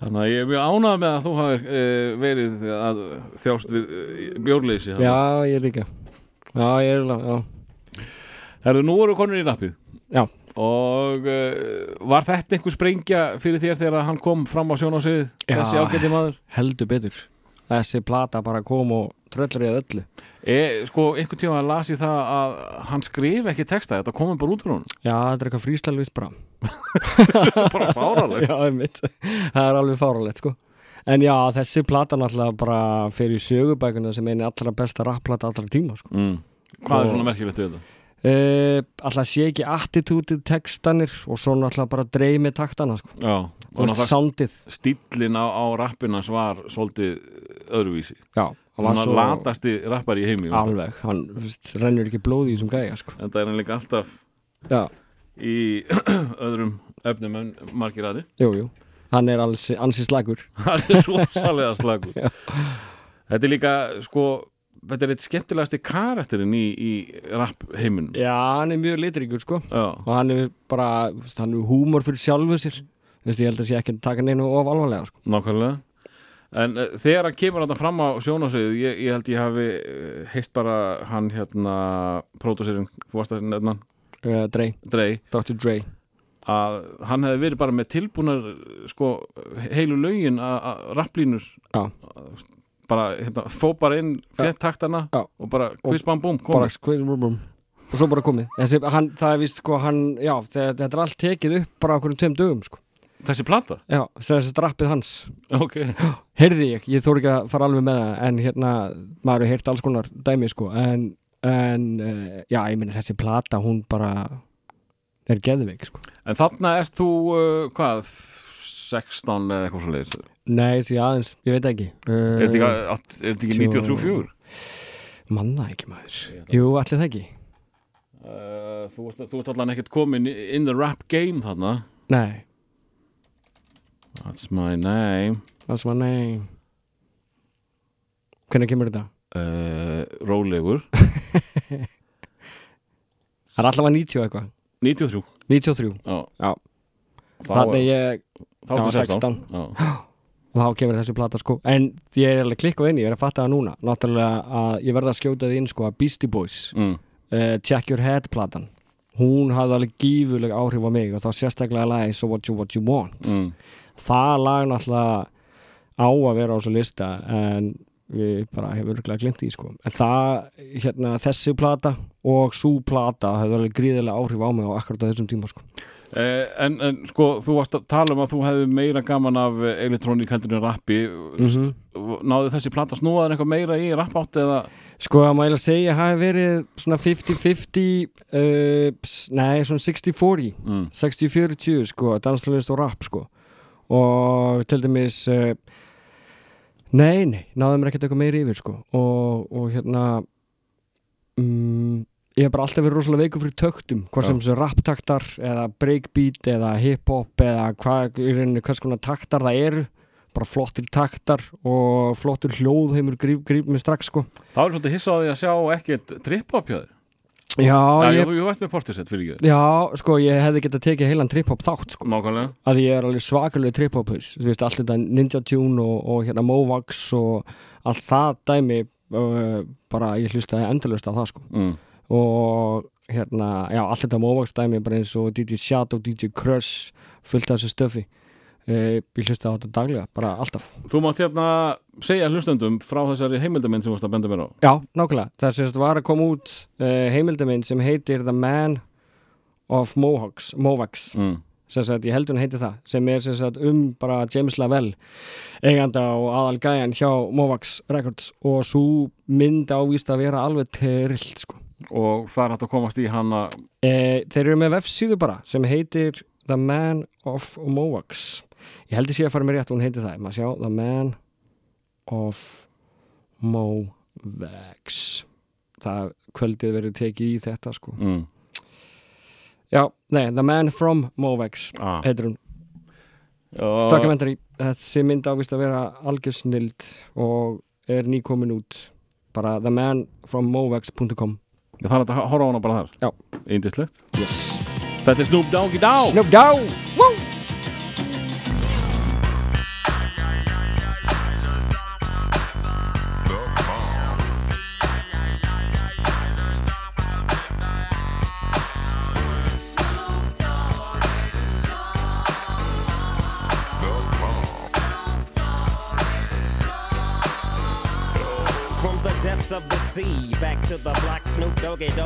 þannig að ég er mjög ánað með að þú hafir uh, verið að þjást við uh, bjórleysi Já, ég líka. Já, ég er já. Herðu, nú voru konur í rappið Já. Og uh, var þetta einhver sprengja fyrir þér þegar hann kom fram á sjónásið þessi ágæti maður? Heldur betur Þessi plata bara kom og tröllur í öllu. E, sko, einhvern tíma las ég það að hann skrif ekki texta, þetta komum bara út úr hún Já, þetta er eitthvað frístælvist bara. Bara fáraleg Já, Það er alveg fáralegt, sko. En já, þessi plata náttúrulega bara fyrir sögubækuna sem eini allra besta rapplata allra tíma, sko. Mm. Hvað er Og- svona merkilegt við þetta? Uh, Alltaf sé ekki attitútið textanir og svo náttúrulega bara dreymi taktana, sko. Já, og náttúrulega stíllinn á, á rappinans var svolítið öðruvísi. Já, hann hann var svo latasti rappar í heimi Alveg, hann þú veist, rennur ekki blóði í þessum gæja, sko. Þetta er hann líka alltaf Já, í öðrum efnum en margir aðri jú, jú. Hann er alls, ansi slagur hann er rosalega slagur þetta er líka sko þetta er eitt skemmtilegasti karakterinn í, í rap heiminum. Já, hann er mjög litríkur, sko. Já, og hann er bara, hann er húmor fyrir sjálfu sér. Þú veist, ég held að sé ekki að taka neinu of alvarlega, sko. Nákvæmlega. En uh, þegar hann kemur hann fram á sjónasvið ég, ég held ég hafi uh, heist bara hann hérna pródúsirinn, þú varst að nefna uh, Dre, Drey Dr. Dre. Að hann hefði verið bara með tilbúnar sko heilu lögin að rapplínur. Já. Bara hérna, fó bara inn fett taktana Já. og bara quiz bam bara komið. og svo bara komið. Þessi, hann, það er vist sko hann, já, þetta, er allt tekið upp bara okkur um tveim dögum sko. Þessi plata, já, þessi drappið hans. Ok. Heyrði ég, ég þór ekki að fara alveg með það en hérna, maður hefur heyrt alls konar dæmi sko, en, en uh, já, ég meina þessi plata, hún bara er geðveik sko. En þarna ert þú, uh, hvað, 16 eða eitthvað svo leiðis? nei, þessi aðeins, ég veit ekki Er þetta ekki, er þetta ekki 93-4? manna ekki maður jú, allir það ekki Uh, þú, ert- þú ert allan ekkert komin in the rap game þarna. nei, That's my name. alls var nei hvernig kemur þetta? Uh, rólegur. það er allavega 90 eitthvað 93. 93, Já. Þannig ég þá ertu já, 16. Já. og þá kemur þessi plata sko en ég er alveg klikk á inni, ég er að fatta það núna náttúrulega að ég verða að skjóta því inn sko að Beastie Boys, Mm. uh, Check Your Head platan hún hafði alveg gífuleg áhrif á mig og þá sérstaklega lagi So What You What You Want Mm. það lag náttúrulega á að vera á þessu lista en við bara hefur örgulega glemt því sko. en það, hérna, þessi plata og svo plata hefur alveg gríðilega áhrif á mig á akkurat á þessum tíma sko. Eh, en, en sko, þú varst að tala um að þú hefði meira gaman af eh, elektróník heldur en rappi. Mm náðu þessi plata snúaðan eitthvað meira í rapp átt eða? Sko að maður segja hafi verið svona 50-50 uh, s- nei svona 60-40 mm. 60-40 sko danslunist og rap sko. Og til dæmis uh, nei nei náðum mér ekkert eitthvað meiri yfir sko. Og, og hérna um, ég hef bara alltaf verið rosalega veikur fyrir töktum Já. sem þessu raptaktar eða breakbeat eða hiphop eða hvað hvers konar taktar það eru. Bara flottir taktar og flottur hljóð heimur gríp, gríp mig strax sko. Þá er svolítið hissa á því að sjá ekkert trip-hop hjá þér. Já, Já, ég, þú, ert með portisett fyrir ekki. Já, sko, ég hefði getað tekið heilan trip-hop þátt, sko, Nákvæmlega. Að ég er alveg svakalega trip-hop haus, þú veist, allt þetta Ninja Tune og, og hérna Movax og allt það dæmi uh, bara ég hlustaði endalust á það, sko. Mm. Og hérna, já, allt þetta Movax dæmi bara eins og DJ Shadow, DJ Crush fullt af þessu stöfi. Uh, ég hlustaði á þetta daglega, bara alltaf. Þú mátt hérna segja hlustendum frá þessari heimildamind sem þú varst að benda mér á. Já, nákvæmlega, það sést var að koma út uh, heimildamind sem heitir The Man of Mohawks, Movax. Mm. sagt, ég held hún heiti það sem er sagt um bara James Lavelle eiganda og aðal gæjan hjá Movax Records. Og svo mynd ávist að vera alveg terrilt sko. Og það er hægt að komast í hana. E, þeir eru með vefsíðu bara sem heitir The Man of Movax ég held ég sé að fara með rétt hún heitir það, maður sjá The Man of Movax það kvöldið verður tekið í þetta sko. Mm. já, nei, The Man from Movax ah. heitir hún. Og, dokumentari, þessi mynd ávist að vera algjörsnild og er nýkomin út. Bara themanfrommovax.com Er hægt að horfa á hana bara þar. Já. Indislegt yes. Þetta er Snoop Doggy Dogg Snoop Dogg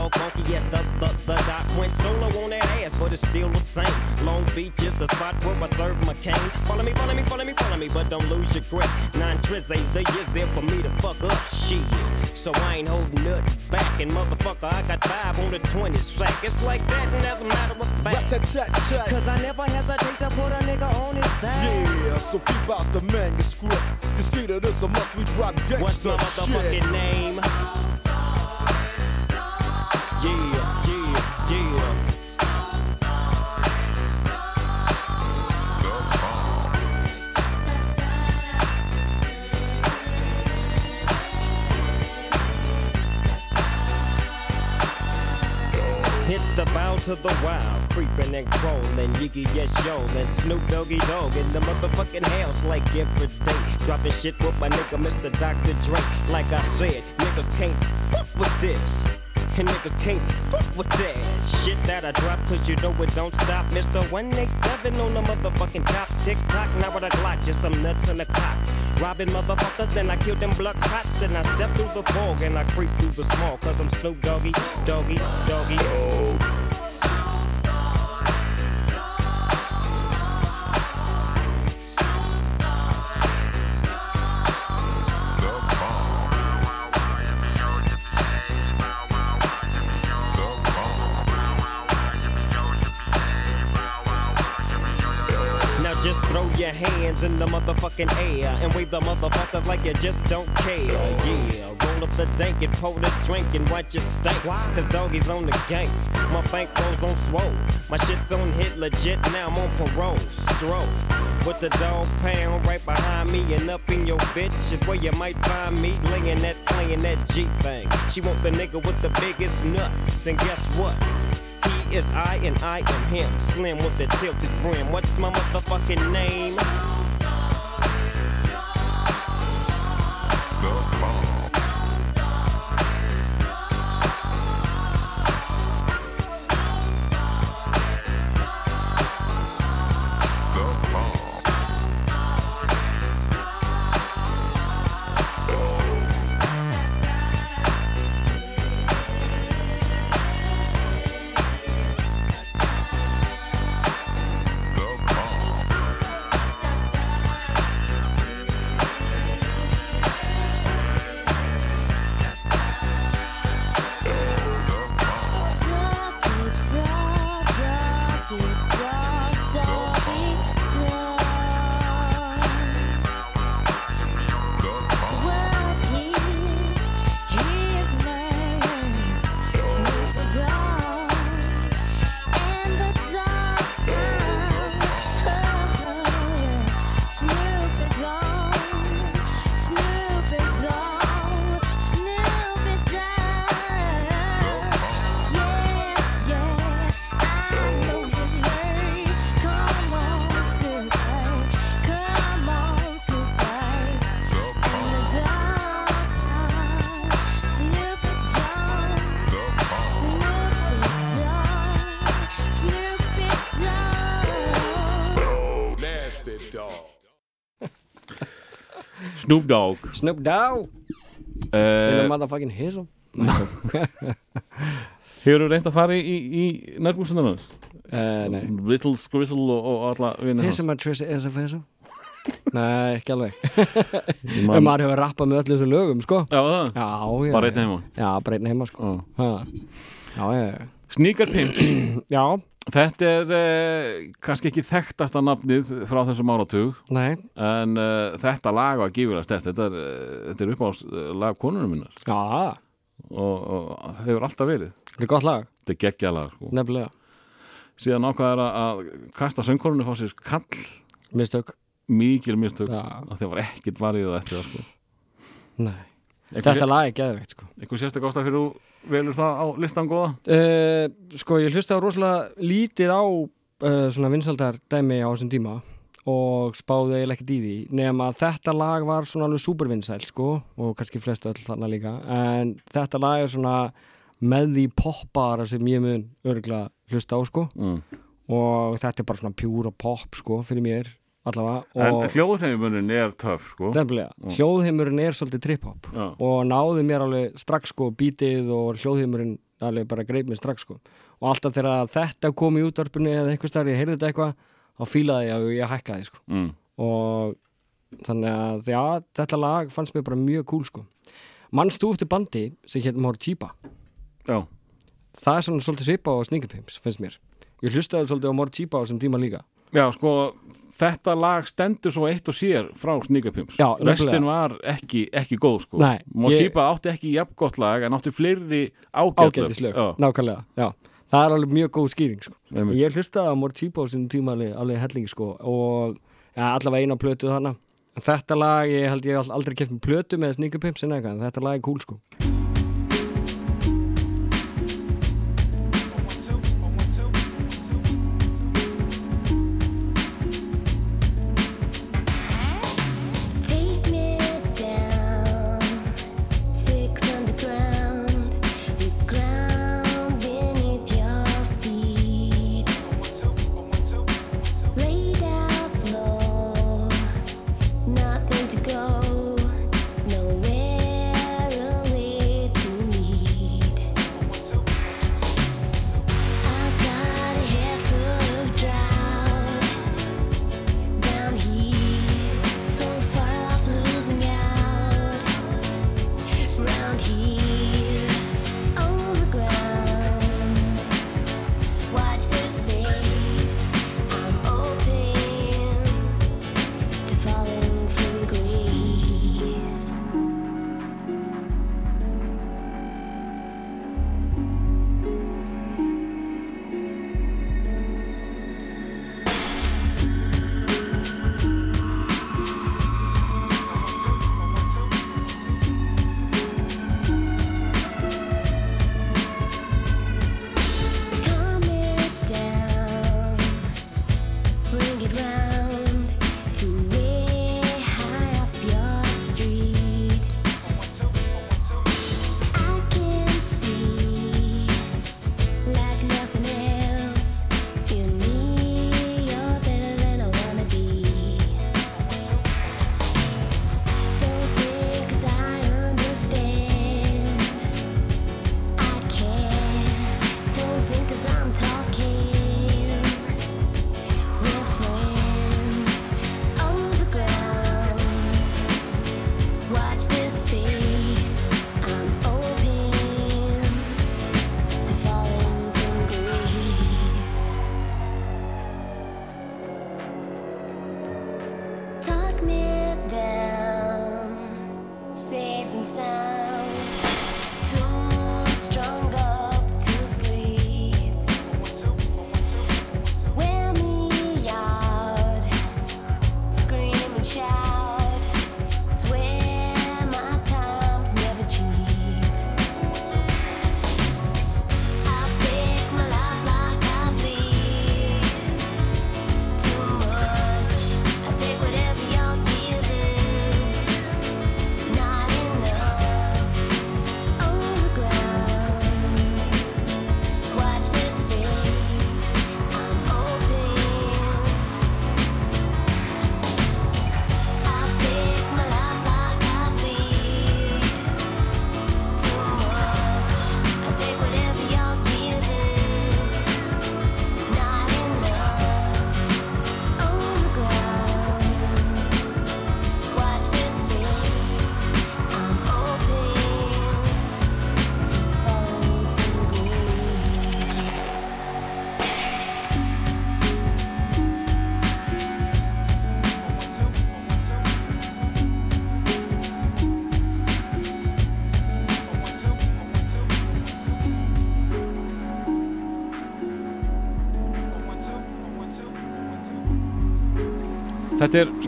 Dog, funky, yes, the, the, the doc went solo on that ass, but it's still the same. Long Beach is the spot where I serve my cane. Follow me, follow me, follow me, follow me, but don't lose your grip. Nine tris ain't the years there for me to fuck up shit. So I ain't holding nothing back, and motherfucker, I got five on the 20 sack. It's like that, and as a matter of fact, cause I never hesitate to put a nigga on his back. Yeah, so keep out the manuscript. You see that it's a must we drop gangsta What's my motherfucking name? To the wild, creeping and crawling, Yiggy yes yo, and Snoop Doggy Dog in the motherfucking house like every day. Dropping shit with my nigga Mr. Dr. Dre. Like I said, niggas can't fuck with this. And niggas can't fuck with that shit that I drop, cause you know it don't stop. Mr. 187 on the motherfucking top. Tick tock, now with a Glock, just some nuts in the cock. Robbing motherfuckers, then I kill them blood cops. And I step through the fog and I creep through the small, cause I'm Snoop Doggy, Doggy, Doggy. Now in the motherfucking air and wave the motherfuckers like you just don't care. Yeah, roll up the dank and pour the drink and watch you stink. Cause doggies on the gang. My bank rolls on swole. My shit's on hit legit, now I'm on parole. Stroll. With the dog pound right behind me and up in your bitch is where you might find me laying that, playing that G thing. She want the nigga with the biggest nuts. And guess what? He is I and I am him. Slim with the tilted brim. What's my motherfucking name? Snoop Dogg. Snoop Dogg? In a uh, motherfucking hizzle Hefur þú reynd að fara í, í, í nærbúksunar hans? uh, Nei. Little Scrizzle og, og alla vinna hans. Hizzle my triss is a fizzle Nei, ekki alveg. Man- maður hefur rappað með öllum þessum lögum, sko. Já, það, Já, bara einn heima? Já, bara einn heima, sko. Já. Já, já, Pimps Já, Þetta er uh, kannski ekki þekktasta nafnið frá þessum áratug nei, en uh, þetta lag var gífilega stert þetta er, uh, þetta er upp á lag konunum minnar. Já, og, og hefur alltaf verið. Þetta er gott lag. Þetta er geggjalag sko. Nefnilega, síðan ákvaðar að kasta söngkonunni fá sér kall. Mistök. Mikil mistök. Já, að það var ekkit varið og eftir það sko. nei Einhver- Þetta lag er geðveikt, sko. Einhver sérstak ástæð fyrir þú velur það á listan góða? Uh, Sko, ég hlusta rosalega lítið á uh, svona vinsaldar dæmi á þessum tíma og spáði eiginlega ekkert í því nema þetta lag var svona alveg supervinsæl sko og kannski flestu öll þarna líka. En þetta lag er svona með því poppara sem ég mun örgulega hlusta á sko. Mm. og þetta er bara svona pjúra pop sko fyrir mér allavega en og hljóðheimunin er töff sko. nefnilega, hljóðheimurinn er svolítið trip-hop. Og náði mér alveg strax sko bítið og hljóðheimurinn alveg bara greip mér strax sko. Og alltaf þegar þetta kom í útvarpinu eða eitthvað starf ég heyrði þetta eitthvað þá fílaði ég að ég hækkaði sko. Mm. og þannig að já, þetta lag fannst mér bara mjög cool sko. Mannst þú eftir bandi sem hétt Mór Típa já, það er svona svolítið svipa á Sningapims finnst mér. Ég hlustaði svolítið á Mór Típa á þessum tíma líka já, sko þetta lag stendur svo eitt og sér frá nefnilega. restin var ekki, ekki góð sko. Nei, Motiba átti ekki jafn gott lag en átti fleiri Já, nákvæmlega já. það er alveg mjög góð skýring sko. einmitt. ég hlustaði á Mór Típa á þessum tíma alveg, alveg helling sko og ja, allavega eina plötu En þetta lag, ég held ég aldrei keft með plötu með Sningapims en eitthvað, en þetta lag er cool sko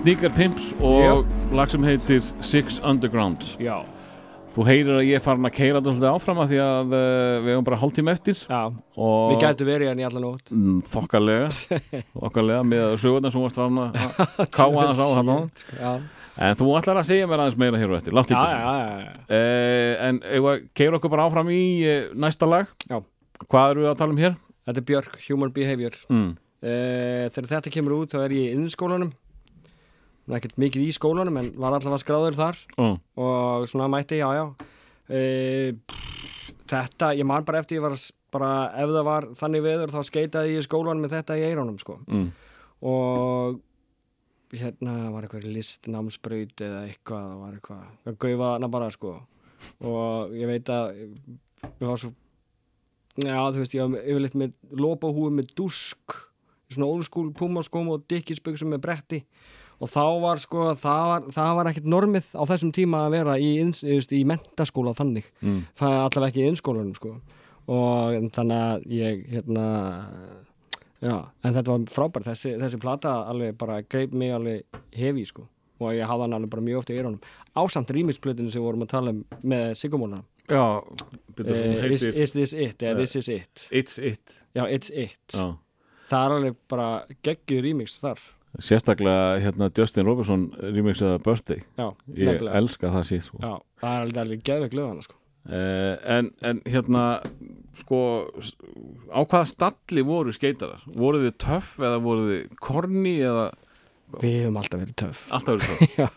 Sneaker Pimps og lag sem heitir Six Underground. Já, Þú heyrir að ég er farin að keira þetta áfram að því að uh, við hefum bara hálftíma eftir. Já, og við gætu verið hérna í allan nótt. Mm, þokkalega. Þokkalega með sögurnar sem varst farin að káa aðeins á hann en þú ætlar að segja mér aðeins meira hér og eftir. Látt ykkur já. uh, en keira okkur bara áfram í uh, næsta lag? Já. hvað eru við að tala um hér? Þetta er Björk, Human Behavior. Mm. Uh, þegar þetta kemur út þá er ég í innskólanum ekkert mikið í skólanum en var allavega skráður þar Oh. og svona mætti, já, já uh, þetta, ég man bara eftir ég var bara, ef það var þannig veður þá skeitaði ég í skólanum með þetta í eirónum sko. Mm. og hérna var eitthvað listnámsbraut eða eitthvað, það var eitthvað það gaufa þarna bara sko og ég veit að ég var svo já, þú veist, ég var yfirleitt með lópahúi með dusk svona old school pumaskóm og dikkisböksum með bretti og þá var sko, það var, það var ekkert normið á þessum tíma að vera í, veist, í mentaskóla þannig. Mm. það er allavega ekki í innskólanum sko. Og þannig að ég hérna já, en þetta var frábært. Þessi, þessi plata alveg bara greip mig alveg hefi sko. Og ég hafði hann alveg bara mjög ofta í eyrunum. Ásamt rýmisplötinu sem við vorum að tala um með Sigurmóna Já, byrju, hún uh, is, heitir is this it, eða Eh, this is it. It's It. Já, it's it. Já. það er alveg bara geggjur rýmix þar Sérstaklega hérna Justin Robertson remixaða Birthday já, Ég nefnilega. elska það síð sko. já, það er alveg, alveg geðveik lögana sko uh, en, en hérna sko s- á hvaða stalli voru skeitarar? Voru þið töff eða voru þið korni eða við höfum alltaf verið töff alltaf verið töff? já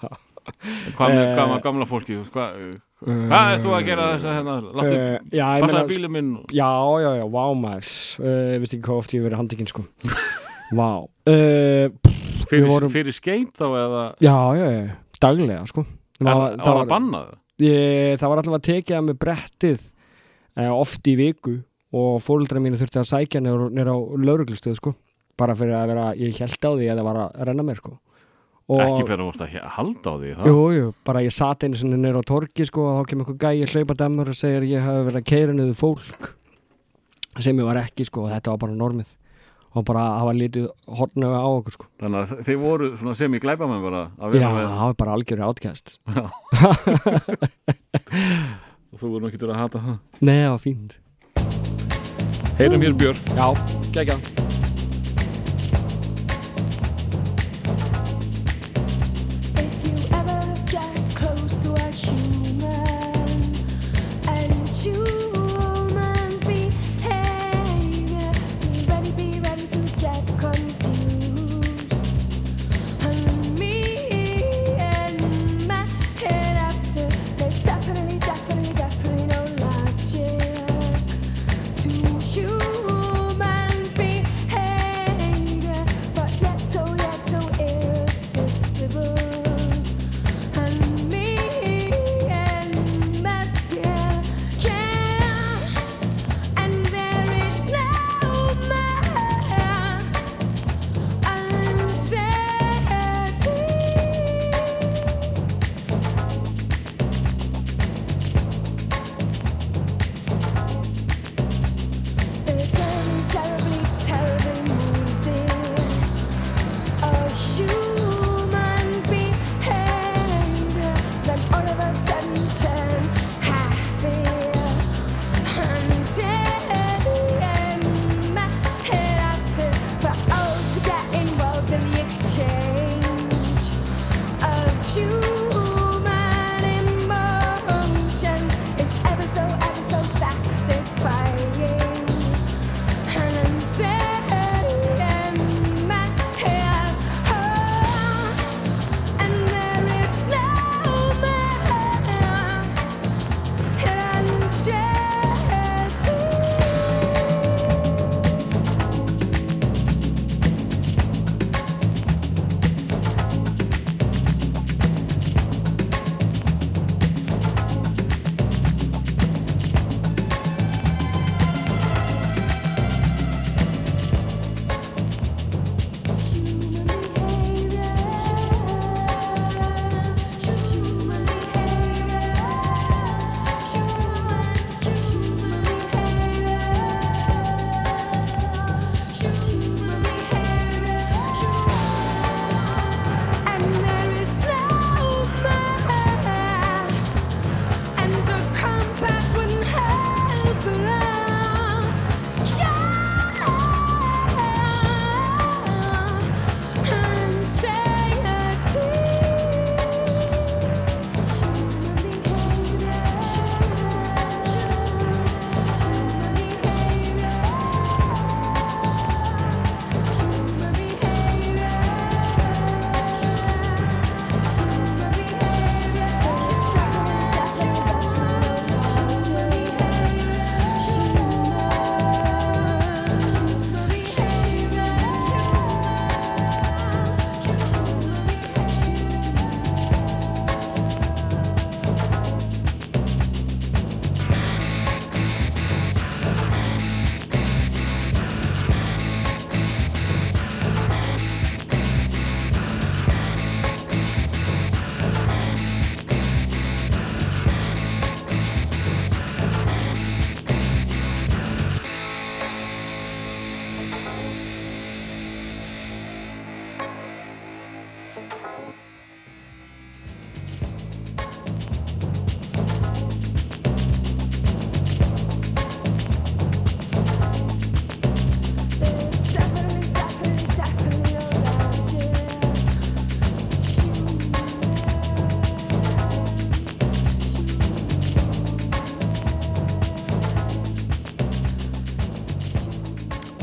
Hvað með Eh, með gamla fólki? Hvað, hvað er þú að gera þess að hérna? Láttu Eh, já, ég passa meina, bílum minn Já, já, já, vá maður uh, Vist ekki hvað oft ég hef verið handikinn sko Vá uh, fyrir, vorum- fyrir skeit þá eða? Já, já, já, daglega sko. Það var, það var að banna það? ég, Það var allavega að tekið með brettið uh, oft í viku og fóruldra mínu þurfti að sækja nýr á lauruglustöð sko. Bara fyrir að vera, ég held á því að það var að renna mér sko. Og, Ekki fyrir að vorst að halda á því það? Jú, jú, bara ég sat einu sinni nýr á torgi sko og þá kemur einhver gæi hlaupa dæmur og segir ég hafi verið að keira niður fólk sem ég var ekki sko og þetta var bara normið og bara hafa lítið hortnögu á okkur sko. Þannig að þeir voru sem í glæpamenn bara að Já, það var bara algjörði átkæst og þú voru nú ekki til að hata það. Nei, það var fínt. Heyrum hér Björn. Já, gegja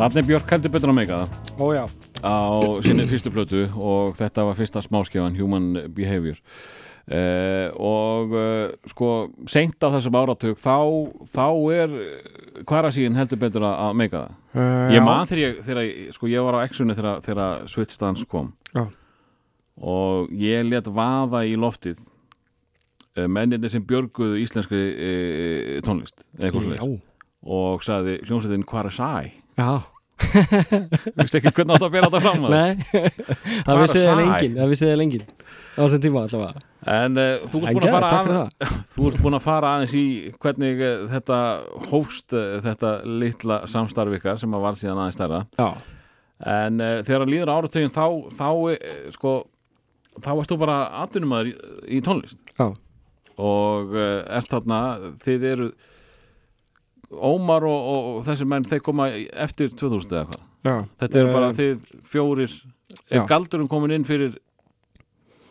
Er Björk heldur betur að meika það. Ó já, á sinni fyrstu plötu og þetta var fyrsta smáskjafan Human Behavior. Uh, og uh, sko seint á þessum áratug þá, þá er kvarasíðin heldur betur að, meika það. Uh, ég man þegar ég, þegar ég, sko ég var á Exunni þegar, þegar Dance kom. Já. og ég let vaða í loftið uh, mennindir sem björguðu íslenskri uh, tónlist eitthvað svo og sagði hljómsveitin Kvarasæ. Já Vist ekki hvernig átt að bera þetta fram að Nei, það vissi Hvar þið er lengin Það vissi þið lengin á þessum tíma allavega En uh, þú ert búin að að, það. Þú ert búin að fara aðeins í hvernig uh, þetta hófst uh, þetta litla samstarf ykkar sem að var síðan aðeins stærra. Já, en þegar líður áratögin þá, þá sko þá ert þú bara atvinnumæður í, í tónlist. Já, og ert þarna þið eru Ómar og, og, og þessi menn þeir koma í- eftir 2000 eða hvað já. Þetta eru bara Eh, þið fjórir. Er já. Galdurinn komin inn fyrir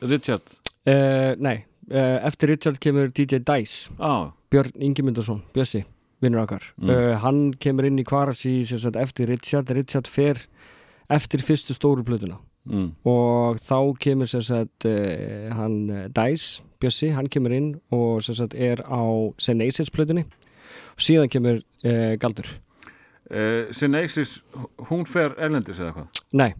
Richard? Uh, Nei, uh, eftir Richard kemur DJ Dice. Á, Björn Ingimundarsson, Bjössi vinnur okkar. Mm. uh, hann kemur inn í Kvarasi sem sagt, eftir Richard. Richard fer eftir fyrstu stóru plötuna. Mm, og þá kemur sem sagt, uh, hann uh, Dice, Bjössi, hann kemur inn og sem sagt, er á Senesis plötunni síðan kemur uh, Galdur. Uh, Synesis hún fer erlendis eða hvað? Nei,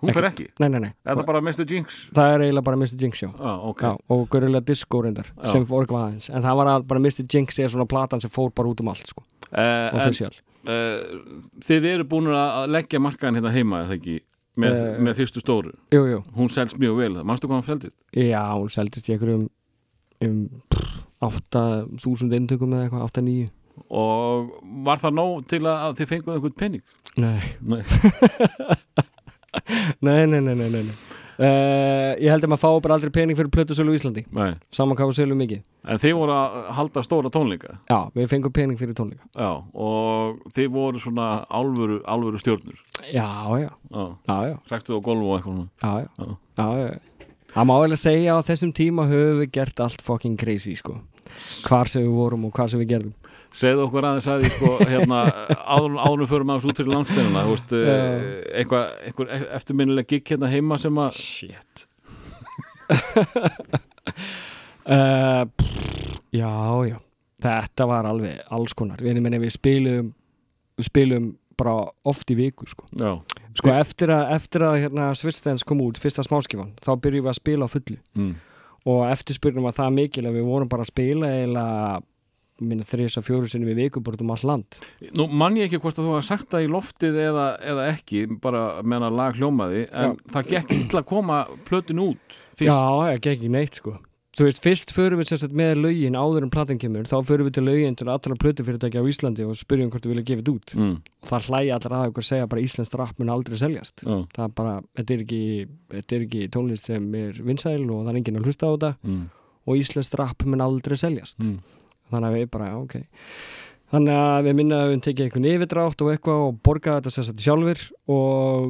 hún fer ekki, nei, nei, nei. Er það bara Mr. Jinx? Það er eiginlega bara Mr. Jinx já. Ah, ok, Já, og Gorilla Disco reyndar Já. sem fór eitthvað aðeins. En það var bara Mr. Jinx er svona platan sem fór bara út um allt sko, uh, en uh, þið eru búin að leggja markaðin hérna heima eða ekki? Með, Eh. með fyrstu stóru? Jú, jú, hún selst mjög vel, manstu hvað hann seldist? já, hún seldist í einhverjum um pff, 8.000 eintökum eða eitthvað, 8-9 og var það nóg til að, þið fenguðu einhvern penning? Nei, Nei. nei, nei, nei, nei, nei. Uh, ég held að maður fá bara aldrei pening fyrir plötusölu í Íslandi Nei. saman hvað við selum mikið en þið voru að halda stóra tónleika Já, við fengum pening fyrir tónleika já, og þið voru svona álfuru, álfuru stjórnur Já, já, já, já, já, hrektuðu á golfu og eitthvað svona. já, já, Já. já, já. Það má vel að segja að á þessum tíma höfum við gert allt fucking crazy sko Hvar sem við vorum og hvað sem við gerðum segðu okkur aðeins að því sko, hérna, við förum aðeins út fyrir landsteinuna veist, uh, eitthvað, einhver eftirminnileg gig hérna heima sem að Shit. Uh, pff, Já, já. Þetta var alveg alls konar. Við, meni, við spilum við spilum bara oft í viku sko, sko eftir að, eftir að hérna, Svistens kom út, fyrsta smáskifan þá byrjum við að spila á fullu. Mm, og eftirspurnum var það mikil að við vorum bara að spila eiginlega minna þrjus að fjóru sinni við viku bara um all land. Nú mann ég ekki hvort að þú hafa sagt það í loftið eða, eða ekki bara meðan að lag hljómaði en það gekk illa að koma plötin út fyrst, Já, það gekk ekki neitt sko. Þú veist, fyrst förum við sérstætt með lögin áður en platan kemur, þá förum við til lögin til allra plötufyrirtækja á Íslandi og spyrjum hvort við vilja gefa þetta út. Mm, og það hlæja allar að ykkur segja bara íslenskt rapp mun aldrei seljast. Já, það er bara, þetta er ekki, þetta er ekki tónlist sem er vinsæl og það er enginn að hlusta á þetta. Mm, og íslenskt rapp mun aldrei seljast. Mm, þannig að við bara, ok þannig að við minna að við tekið einhvern yfirdrátt og eitthvað og borga þetta sérstætt sjálfur og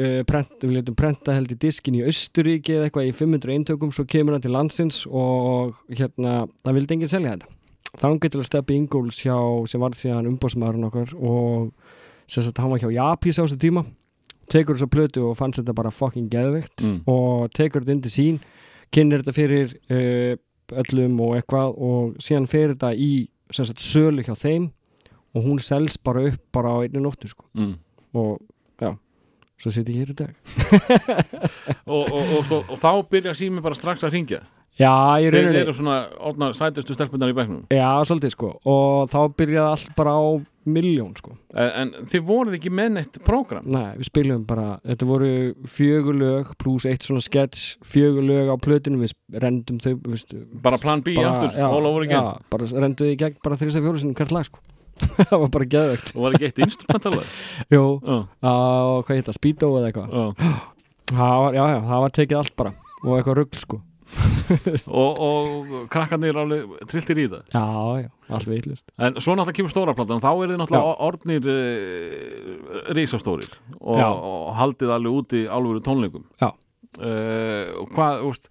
uh, prent, við letum prenta held í diskin í Austuríki eða eitthvað í 500 eintökum svo kemur hann til landsins og hérna, það vildi enginn selja þetta þá getur að steppi Ingóls hjá sem var síðan umbósmaðurinn okkar og sérstætt hann var hjá Japís á þessu tíma tekur þessa plötu og fannst þetta bara fucking geðveikt Mm. og tekur þetta inn til sín kynir þetta fyrir uh, öllum og eitthvað og síðan fer þetta í sagt, sölu hjá þeim og hún selst bara upp bara á einni nóttu sko. mm. og já, svo sitt ég hér í dag. Og, og, og, og, og þá byrja sími bara strax að ringja Já, ég þeir rauninni. eru svona sætustu stelpunar í bæknum. Já, svolítið sko. Og þá byrjaði allt bara á miljón sko. En, en þið voruð ekki með neitt prógram? Nei, við spilum bara, þetta voru fjögur lög pluss eitt svona sketch fjögur lög á plötunum, við rendum þau við, bara plan B aftur, all over again. Já, bara rendum þau í gegn bara þrjus að fjóru sinni hvert lag sko. Það var bara geðvegt og var ekki eitt instrumentalag Jú, já, á, hvað heit það, Speedo eða eitthvað? Já. var, Já, já, það var tekið allt bara. Og eitthvað rugl sko og, og krakkarnir alveg trilltir í það Já, já, allt veitlust en svo náttúrulega kemur stóra platan þá er þið náttúrulega orðnir uh, risastórir og, Já. og haldið alveg úti alvöru tónleikum Já. uh, og hvað, úst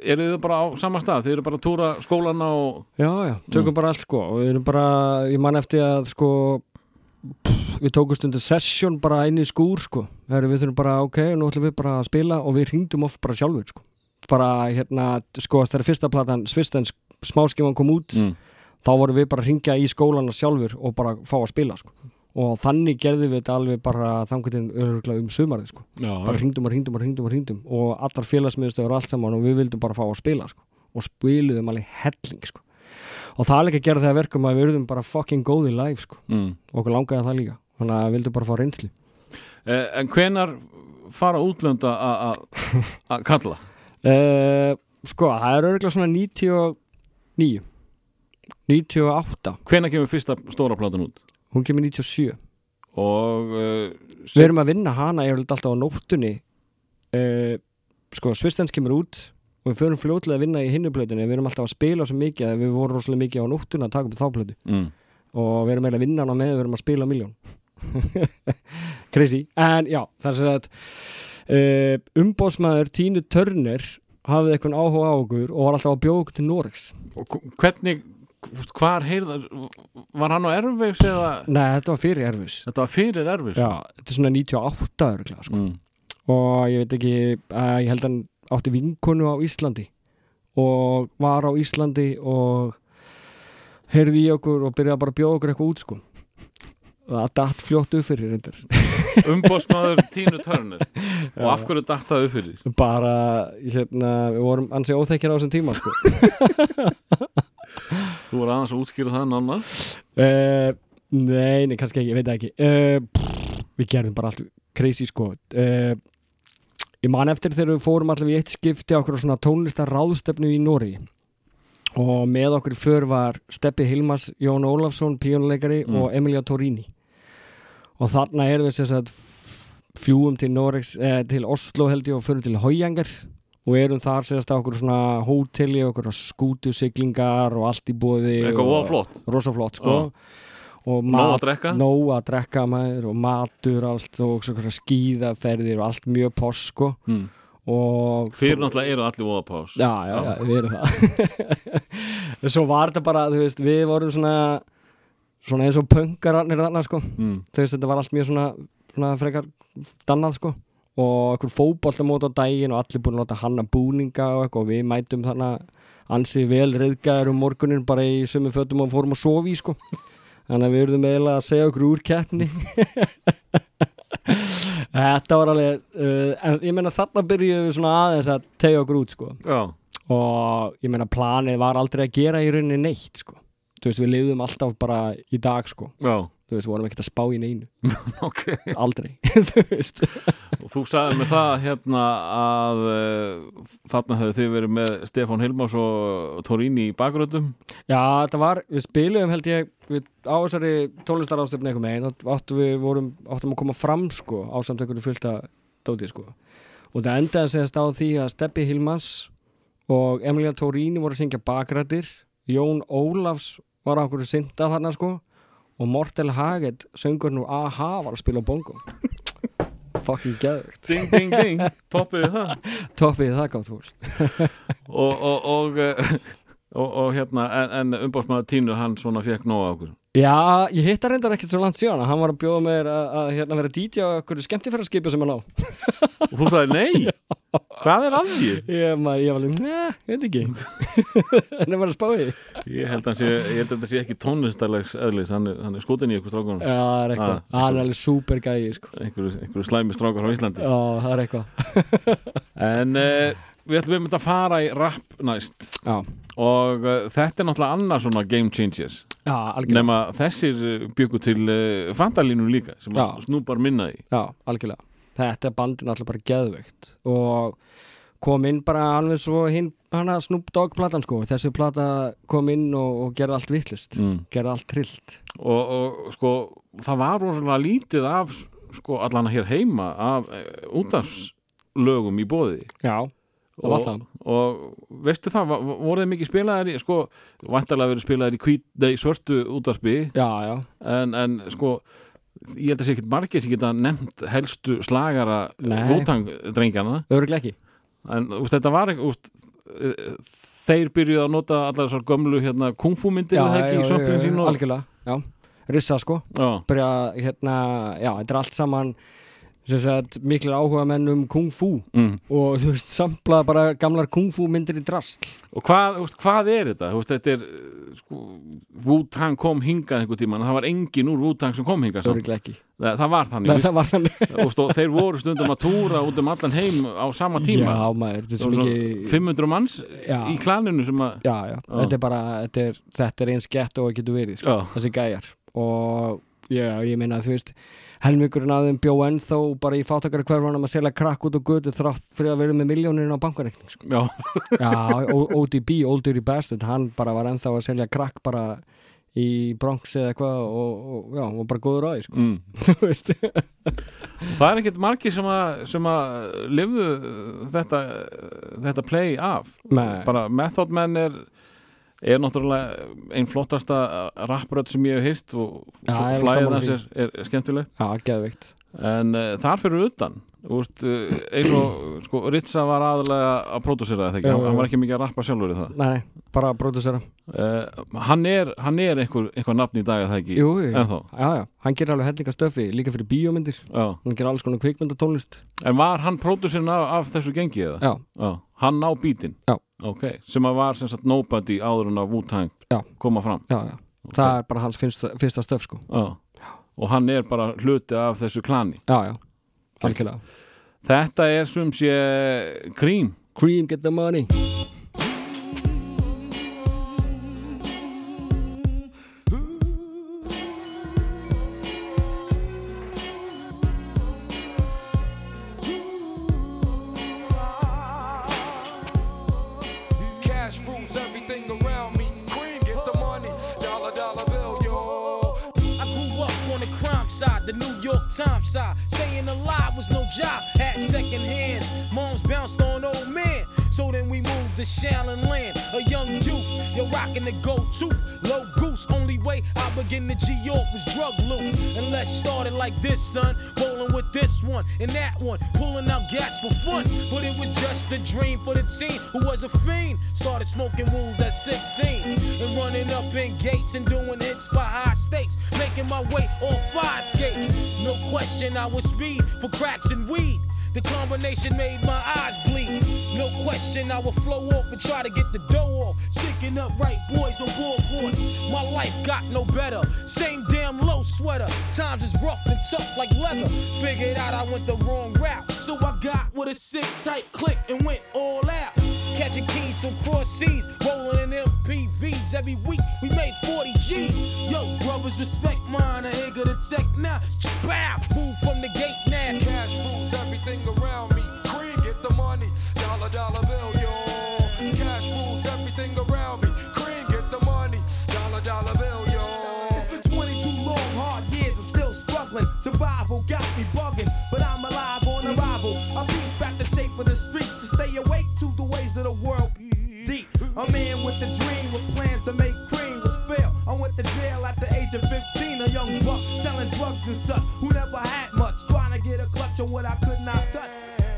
eru þið bara á sama stað, þið eru bara að túra skólana og Já, já, tökum bara allt sko og við erum bara, ég man eftir að sko við tókum stundu session bara inn í skúr sko. Heru, við þurfum bara, ok, nú ætlum við bara að spila og við hringdum oft bara sjálfur sko. Bara hérna, sko, þegar fyrsta platan Svistensk smáskifan kom út Mm. þá vorum við bara að ringja í skólana sjálfur og bara fá að spila sko. og þannig gerðum við þetta alveg bara þangutin öruglega um sumarið sko. Já, bara hringdum og hringdum og hringdum og hringdum og allar félagsmiðstöður allt saman og við vildum bara fá að spila sko. og spiluðum alveg helling sko. og það er líka að gera þegar verkum að við verðum bara fucking góði live sko. mm. okkur langaði það líka þannig að við vildum bara fá reynsli eh, En hvenar fara útlönda að kalla? uh, sko, það er öruglega svona 99 98 Hvenar kemur fyrsta stóra platan út? hún kemur 97 Og uh, við erum að vinna hana ég alltaf á nóttunni. Uh, sko, Svistens kemur út og við förum fljótlega að vinna í hinnuplötunni. Við erum alltaf að spila svo mikið við vorum rosalega mikið á nóttunni að taka upp þáplötu. Mm. og við erum eiginlega að vinna hana með við erum að spila miljón crazy, en já það er að uh, umbóðsmaður Tínu Törner hafði eitthvað áhuga á okkur og var alltaf bjóða okkur til Norex Og hv- hvernig, hvar heyrðar Var hann á erfis eða nei, þetta var fyrir Erfis Þetta var fyrir erfis? já, þetta er svona 98 örglega sko. mm. og ég veit ekki að ég held að hann átti vinkonu á Íslandi og var á Íslandi og heyrði í okkur og byrjaði bara að bjóða okkur eitthvað út sko það datt fljótt upp fyrir reyndar. Umbóðsmaður Tínu Törner Og af hverju datt það upp fyrir? bara, hérna, við vorum ansi óþekkir á þessum tíma sko. Þú var aðeins að útskýra það nána uh, nei, nei, kannski ekki, ég veit ekki. Uh, pff, við gerðum bara allt crazy sko. Uh, ég man eftir þegar við fórum allavega í eitt skipti á okkur svona tónlistar ráðstefnu í Nóri og með okkur för var Steppi Hilmas, Jón Ólafsson píónuleikari Mm. og Emilia Torini og þarna erum við sagt fjúum til Norex, eh, til Oslo held ég og förum til Hójangar og erum þar sérst á okkur svona hóteli og okkur skútusiglingar og allt í bóði Eitthvað og voða flott. rosa flott sko. Nóg mat, að drekka. nóg að drekka maður og matur allt og skíðaferðir og allt mjög poss sko. Mm. Fyrir náttúrulega eru allir voða pás já, já, já, við erum það. Svo var þetta bara, þú veist, við vorum svona svona eins og pöngararnir þarna sko. Mm. þú veist, þetta var allt mjög svona, svona frekar dannað sko. Og okkur fótboltamót á daginn og allir búin að láta hanna búninga og eitthvað. Og við mætum þannig ansi vel reyðgæður um morgunin bara í sömu fötum og fórum að sofi sko. Þannig að við verðum eiginlega að segja okkur úr keppni þetta var alveg uh, en ég meina þarna byrjuðum við svona aðeins að tegja okkur út sko. Já, og ég meina planið var aldrei að gera í rauninni neitt sko. Þú veist við lifðum alltaf bara í dag sko. Já, þú veist við vorum ekkert að spá í neinu. Ok. Aldrei þú veist. Og þú sagði með það hérna að uh, þarna hefðu þið verið með Stefán Hilmás og Torini í bakröndum já þetta var við spilum held ég við, á þessari tónlistarástefni einhver megin þá áttum við vorum áttum að koma fram sko á samt einhverju fullta dóti sko. Og það endaði að segast á því að Steppi Hilmans og Emilia Torini voru að syngja bakrættir Jón Ólafs var á okkur synda þarna sko og Mortel Haget söngur nú AHA var að spila bongo fucking geðvögt Ding, ding, ding, toppiði það? Toppið það gátt fólk og, og, og, uh, og, og hérna en, en umbásmaður Tínu hann svona fekk nóg á okkur. Já, ég hitta reyndar ekkert svo langt síðan. Hann var að bjóða mér að, hérna, vera DJ á okkur skemmtifæraskipi sem hann á og þú sagði nei, hvað er að því? Ég, maður, ég var alveg, neð, veit ekki. En það var að spá því. Ég held að ég þetta sé ekki tónlistarlegs eðlis, hann er, hann er skotin í ykkur strákunum. Já, það er eitthvað, Ah, hann er alveg super gæi sko. einhverju slæmi strákar á Íslandi. Já, það er eitthvað. En uh, við ætlum við að fara í rap næst. Já, og uh, þetta er náttúrulega annar svona game changers. Já algjörlega. Nema þessir uh, byggu til uh, fandalínu líka sem Já. að snúpar minna í. Já, algjörlega. Þetta er bandin alltaf bara geðveikt. Og kom inn bara alveg svo hinn hana Snoop Dogg platan sko. Þessi plata kom inn og, og gerði allt vittlust mm. gerði allt trillt. Og, og sko það var rosalega lítið af sko allan hér heima af uh, útafslögum í bóði Já, og, og veistu það, va- voru þið mikið spilaðir í, sko, vantarlega verið spilaðir í hvít, nei, svörtu útvarpi. Já, já, en, en sko ég held að sé ekkert margir sem geta nefnt helstu slagara vótangdrengjana örglega ekki. En úst, þetta var ekki úst, eh, þeir byrjuðu að nota allar þessar gömlu hérna, kungfúmyndir Já, eða ekki í já, já, algjörlega, já. Rissa sko. Já, byrja hérna, já, þetta er allt saman sagt, miklir áhuga menn um kung fu. Mm. og þú veist, samplað bara gamlar kung fu myndir í drasl. Og hvað, veist, hvað er þetta? Veist, þetta er, sko, Wu-Tang kom hingað einhver tíman, það var engin úr Wu-Tang sem kom hingað það, það var þannig, Nei, víst. það var þannig. Veist, og þeir voru stundum að túra út um allan heim á sama tíma. Já, maður, Það mikið 500 manns Já. í klaninu að Já, já, þetta er bara þetta er, þetta er eins gett og það getur verið sko, þessi gæjar. Og já, ég meina þú veist helmingurinn að þeim bjó ennþá bara í fátakari hverfanum að selja krakk út og götu þrátt fyrir að vera með miljónirinn á bankareikning sko. Já, Já, ODB, Old Dirty Bastard hann bara var ennþá að selja krakk bara í Bronx eða eitthvað og, og já, og bara góður því sko. mm. Það er ekkert margir sem að, sem að lifðu þetta, þetta play af Nei. bara Method Man er er náttúrulega einn flottasta rapprödd sem ég hef hýrt og Já, er flæðið hans því. er, er skemmtilegt. Já, geðveikt. En uh, þar fyrir utan veist, uh, eins og sko, Ritza var aðalega að pródúsera þetta ekki, hann, var ekki mikið að rappa sjálfur í það. Nei, bara að pródusera uh, hann er, hann er einhver, einhver nafn í dag að það ekki? Jú, jú, ennþá? Já, já, hann gerir alveg hellinga stöfi líka fyrir bíómyndir. Já. hann gerir alls konar kvikmyndatónlist. En var hann pródúsin af, af þessu gengi eða? Já. Hann á bítinn? Já. Ok, sem að var sem sagt nobody áður en að Wu-Tang Já. koma fram? Já, já, það er bara hans fyrsta, fyrsta stöf sko Já. Og hann er bara hluti af þessu klani? Já, já, algjörlega Þetta er sem sé Cream? Cream, get the money side, the New York Times side. Staying alive was no job, had second hands. Moms bounced on old men. So then we moved to Shaolin Land, a young youth. You're rocking the go-to, low goose. Only way I begin to G York was drug loot. And let's start it like this, son. Rolling with this one and that one, pulling out gats for fun. But it was just a dream for the teen who was a fiend. Started smoking wools at 16 and running up in gates and doing hits for high stakes. Making my way on fire skates. No question, I was speed for cracks and weed. The combination made my eyes bleed. No question, I would flow off and try to get the dough off. Sticking up right boys on board. My life got no better. Same damn low sweater. Times is rough and tough like leather. Figured out I went the wrong route. So I got with a sick tight click and went all out. Catching keys from cross seas, rolling in MPVs every week. We made 40 G. Yo, brothers, respect mine. I ain't gonna tech now. Bow, move from the gate now. Cash rules everything around Got me bugging, but I'm alive on arrival. I beat back the shape of the streets to stay awake to the ways of the world. Deep, a man with a dream, with plans to make cream was fail. I went to jail at the age of 15, a young buck selling drugs and such, who never had much, trying to get a clutch on what I could not touch.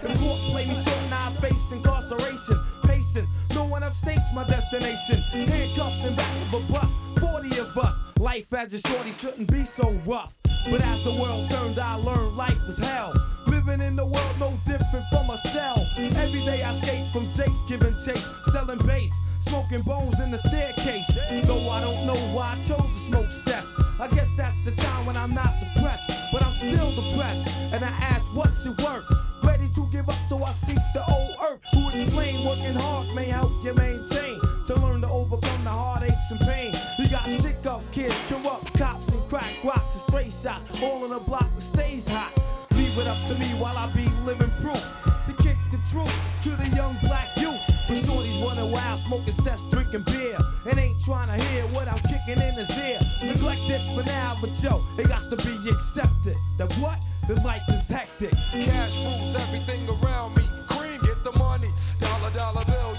The court played me so now I face incarceration. Pacing, no one upstates my destination. Handcuffed in back of a bus, 40 of us. Life as a shorty shouldn't be so rough. But as the world turned, I learned life was hell. Living in the world no different from a cell. Every day I skate from Jake's giving chase, selling bass, smoking bones in the staircase. Though I don't know why I chose to smoke cess. I guess that's the time when I'm not depressed, but I'm still depressed. And I ask, what's it worth? Ready to give up, so I seek the old earth. Who explain working hard may help you maintain. To learn to overcome the heartaches and pain. Got stick up kids, corrupt cops, and crack rocks and stray shots. All in a block that stays hot. Leave it up to me while I be living proof. To kick the truth to the young black youth. When shorties running wild, smoking cess, drinking beer. And ain't trying to hear what I'm kicking in his ear. Neglected for now, but yo, it got to be accepted. That what? The life is hectic. Cash rules everything around me. Cream, get the money. Dollar, dollar bill,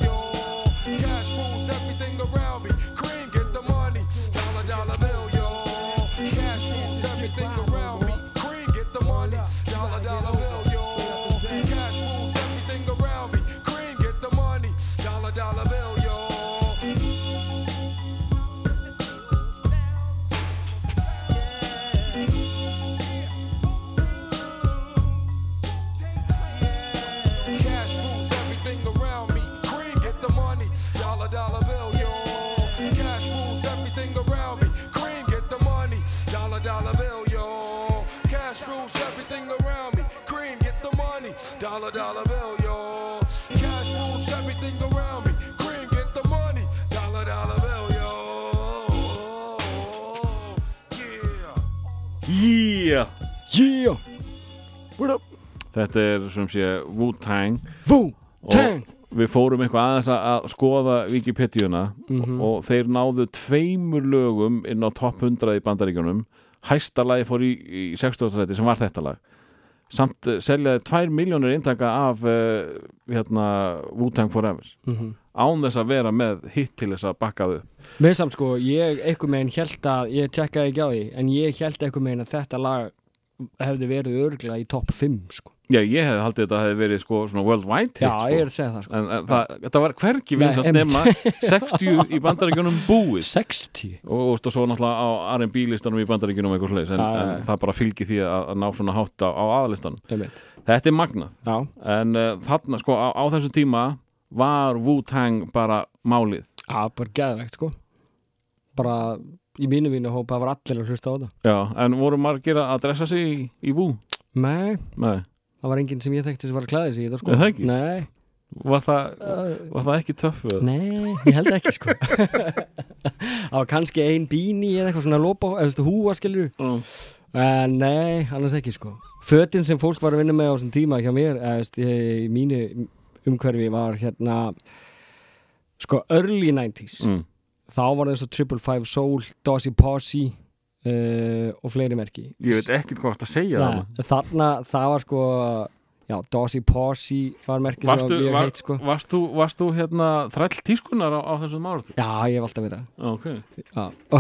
Dollar, bill, y'all. Cash rules everything around me. Cream, get the money. Dollar, dollar bill, y'all. Yeah. Yeah Yeah What up? Þetta er sem sé Wu-Tang Wu-Tang við fórum eitthvað aðeins að- að skoða Wikipediuna Mhm. og þeir náðu tveimur lögum inn á topp 100 í bandaríkjunum hæsta lagi fór í, í 60. sæti sem var þetta lag samt uh, seljaði 2 miljónir eintaka af uh, hérna, Wu-Tang Forever Mhm. án þess að vera með hitt til þess að bakka þau. Með samt sko, ég einhver meginn held að, ég tekkaði ekki á því, en ég held einhver meginn að þetta lag hefði verið örglega í topp 5 sko. Já, ég hefði haldið að þetta hefði verið sko, svona worldwide hit Já, sko. ég er að segja það, sko. en, en það, þetta var Nei, vinsast einmitt. nema 60 í bandaríkjunum búið 60? og, og, og svo náttúrulega á R&B listanum í bandaríkjunum eitthvað slags en, en það bara fylgir því að, að ná svona hátt á, Einmitt. Þetta er magnað Já. en uh, þarna sko á, á þessu tíma var Wu-Tang bara málið Já, bara geðvegt sko. Bara í mínu vínu hópa var allir að hlusta á þetta. Já, en voru margir að dressa sig í, í Wu? Nei, Nei það var enginn sem ég þekkti sem var að klæða sig í þetta sko. Er það ekki? Nei. Var það, var það ekki töff? eða? Nei, ég held ekki sko Það var kannski ein bíni eða eitthvað svona lópa, eða þú veist, húa skilur mm. en nei, annars ekki sko Fötin sem fólk var að vinna með á þessum tíma hjá mér, eða þú veist, í mínu umhverfi var hérna sko early 90s Mm. Þá var það eins og Triple Five Soul, Dosey Posse uh, og fleiri merki Ég veit ekkert hvað það segja þarna, það var sko já, Dosey Posse var merki varstu, sem var var, heitt sko varst, þú, varst þú hérna þræll tískunar á, á þessum áratu? Já, ég hef alltaf verið það. Ok Já,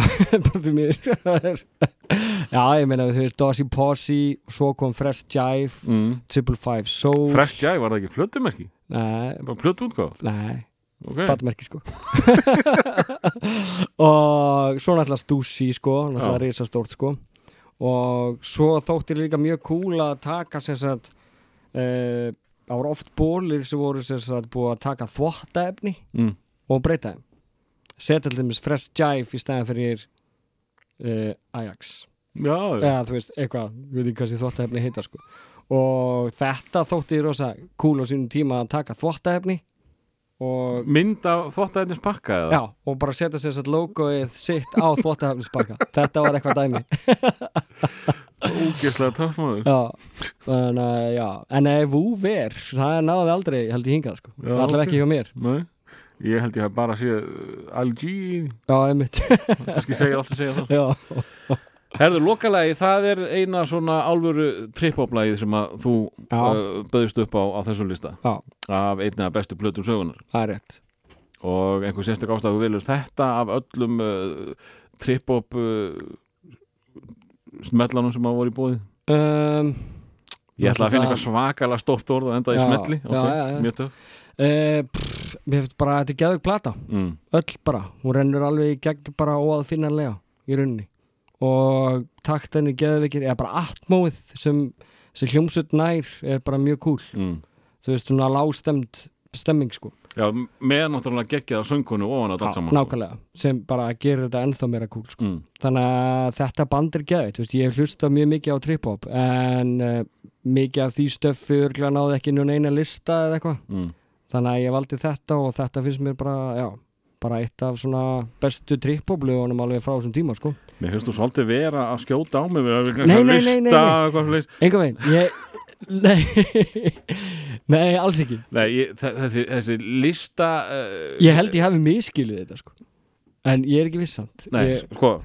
Já, ég meina þú veist Dosey Posse, svo kom Fresh Jive Mm. Triple Five Soul Fresh Jive, var það ekki flötumerki? Nei Bara plötuútgáf? Nei, Ok. fattmerki sko Og svo náttúrulega Stussy sko, náttúrulega Já. risastórt sko Og svo þótti líka mjög cool að taka sem sagt uh, Það voru oft bólir sem voru sem sagt búið að taka þvottaefni Mm. og breyta þeim setja til dæmis Fresh Jive í stæðan fyrir uh, Ajax Já, já. eða þú veist, eitthvað, við veit ekki hvað sem þvottaefni heita sko. og þetta þótti rosa cool á sínum tíma að taka þvottaefni Mynd af þvóttaðinnis pakka eða? já, og bara setja sér satt logoið sitt á þvottaefnispakka þetta var eitthvað dæmi. Maður. Já, en, uh, en ef úver, það náði aldrei held ég hingað, sko, Já, allavega ok. ekki hjá mér. Nei, ég held ég hef bara séð uh, LG já, einmitt. Kannski segir alltaf segja það já, Herðu, lokalagi, það er eina svona álfuru trip-hop-lagið sem að þú uh, bauðist upp á, á þessu lista. Já. af einni af bestu plötum sögunar það er rétt. Og einhver sérstök ástæðu vilur þetta af öllum uh, trip-hop uh, smellanum sem að voru í bóði um, Ég ætla að finna eitthvað svakalega stórt orð og enda í smelli. já, ok, já, já. mjög töff. Uh, pff, mér finnst bara að þetta er geðug plata. Mm. öll bara, hún rennur alveg í gegn bara óaðfinnanlega í rauninni og taktinni geðveikir eða bara atmóið sem, sem hljómsutt nær er bara mjög cool Mm. þú veist, er lágstemd stemming sko, Já, með náttúrulega geggjað á söngunu ofan á allt saman sko. nákvæmlega sem bara gerir þetta ennþá meira cool sko. Mm. þannig að þetta band er geðveikt ég hef hlustað mjög mikið á trip-hop en uh, mikið af því stöffi örglega náði ekki nú eina lista eða eitthvað Mm. þannig að ég valdi þetta og þetta finnst mér bara, já, bara eitt af svona bestu trip-hop-lögunum alveg frá þessum tíma, sko. Mér finnst þú svolítið vera að skjóta á mig við að Nei, nei, nei, nei. Enga veginn, nei, nei, alls ekki. Nei, ég, þe- þessi, þessi lista uh, Ég held ég hafi miskilið þetta, sko. En ég er ekki vissant. Nei, ég, sko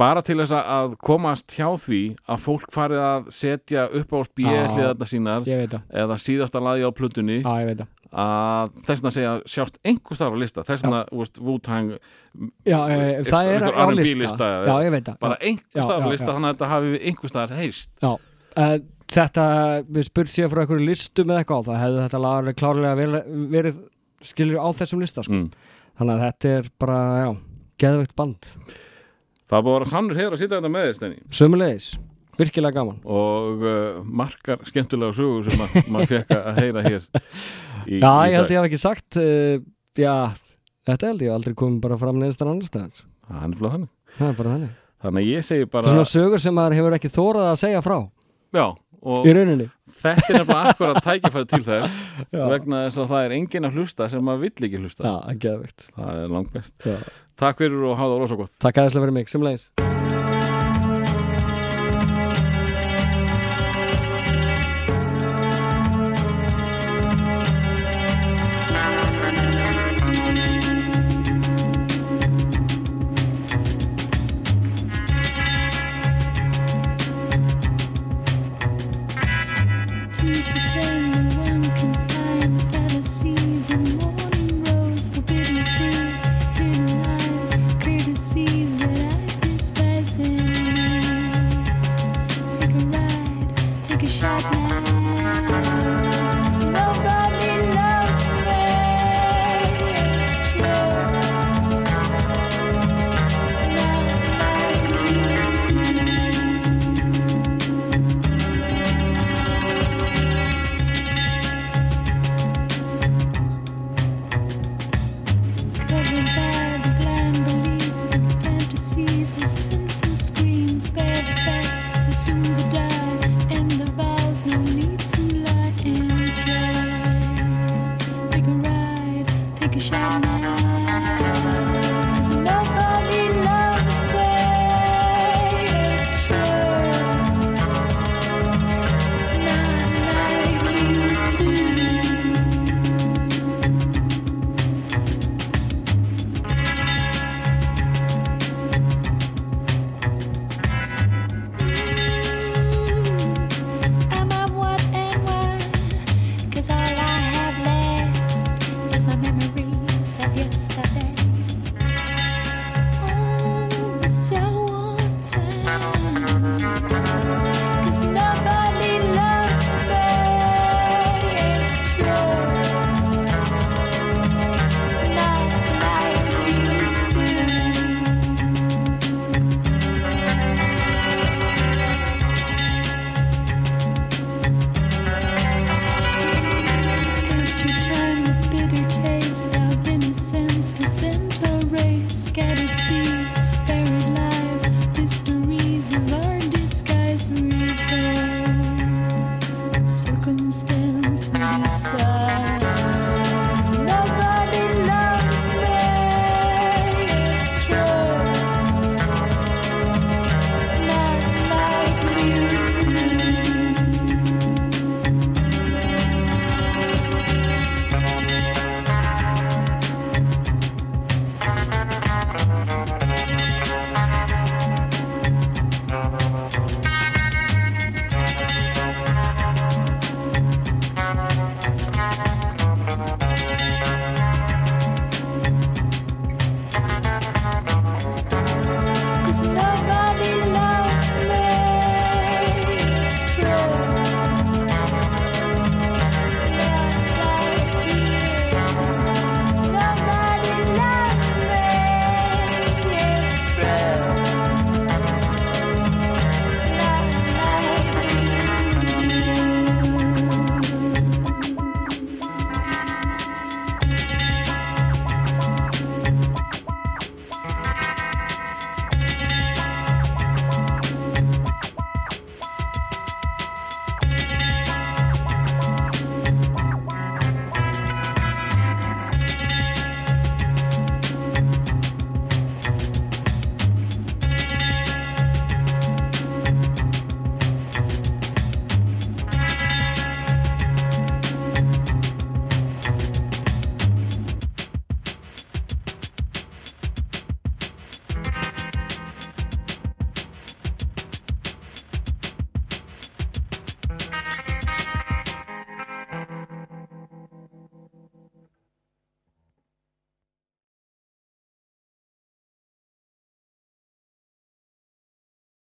bara til þess að- að komast hjá því að fólk farið að setja upp á Já. spjæðliðarna sínar eða síðasta lagi á veit það. Að þess að segja sjást einhver starf á lista þess að Wu-Tang Já, e, það er á lista. Já, ég veit það. bara einhver starf á lista þannig að þetta hafi einhver starf heist Já, uh, þetta, við spurt sér frá einhverju listum eða eitthvað, þá hefði þetta lag alveg klárlega verið, skilur á þessum lista, sko. Mm. Þannig að þetta er bara, já, geðveikt band. það er búið að vera sannur hefur að sitja þetta með þér Steini Sömulegis, virkilega gaman. og uh, margar skemmtulega sögur sem að maður fekk að heyra hér í, Já, í ég held dag. ég hef ekki sagt uh, Já, þetta held ég aldrei komið bara fram neðstan annar staðar. Það er nefnilega þannig. Það er bara þannig. Þannig að ég segi bara svona sögur sem maður hefur ekki þórað að segja frá. Já, og Í rauninni. þetta er nefnilega akkurat tækifæri til Já. vegna þess að það er enginn að hlusta sem maður vill ekki hlusta. Já, geðvikt það er langt best Já. Takk fyrir og hafa það rosa gott. Takk aðeinslega fyrir mig, sem leiðis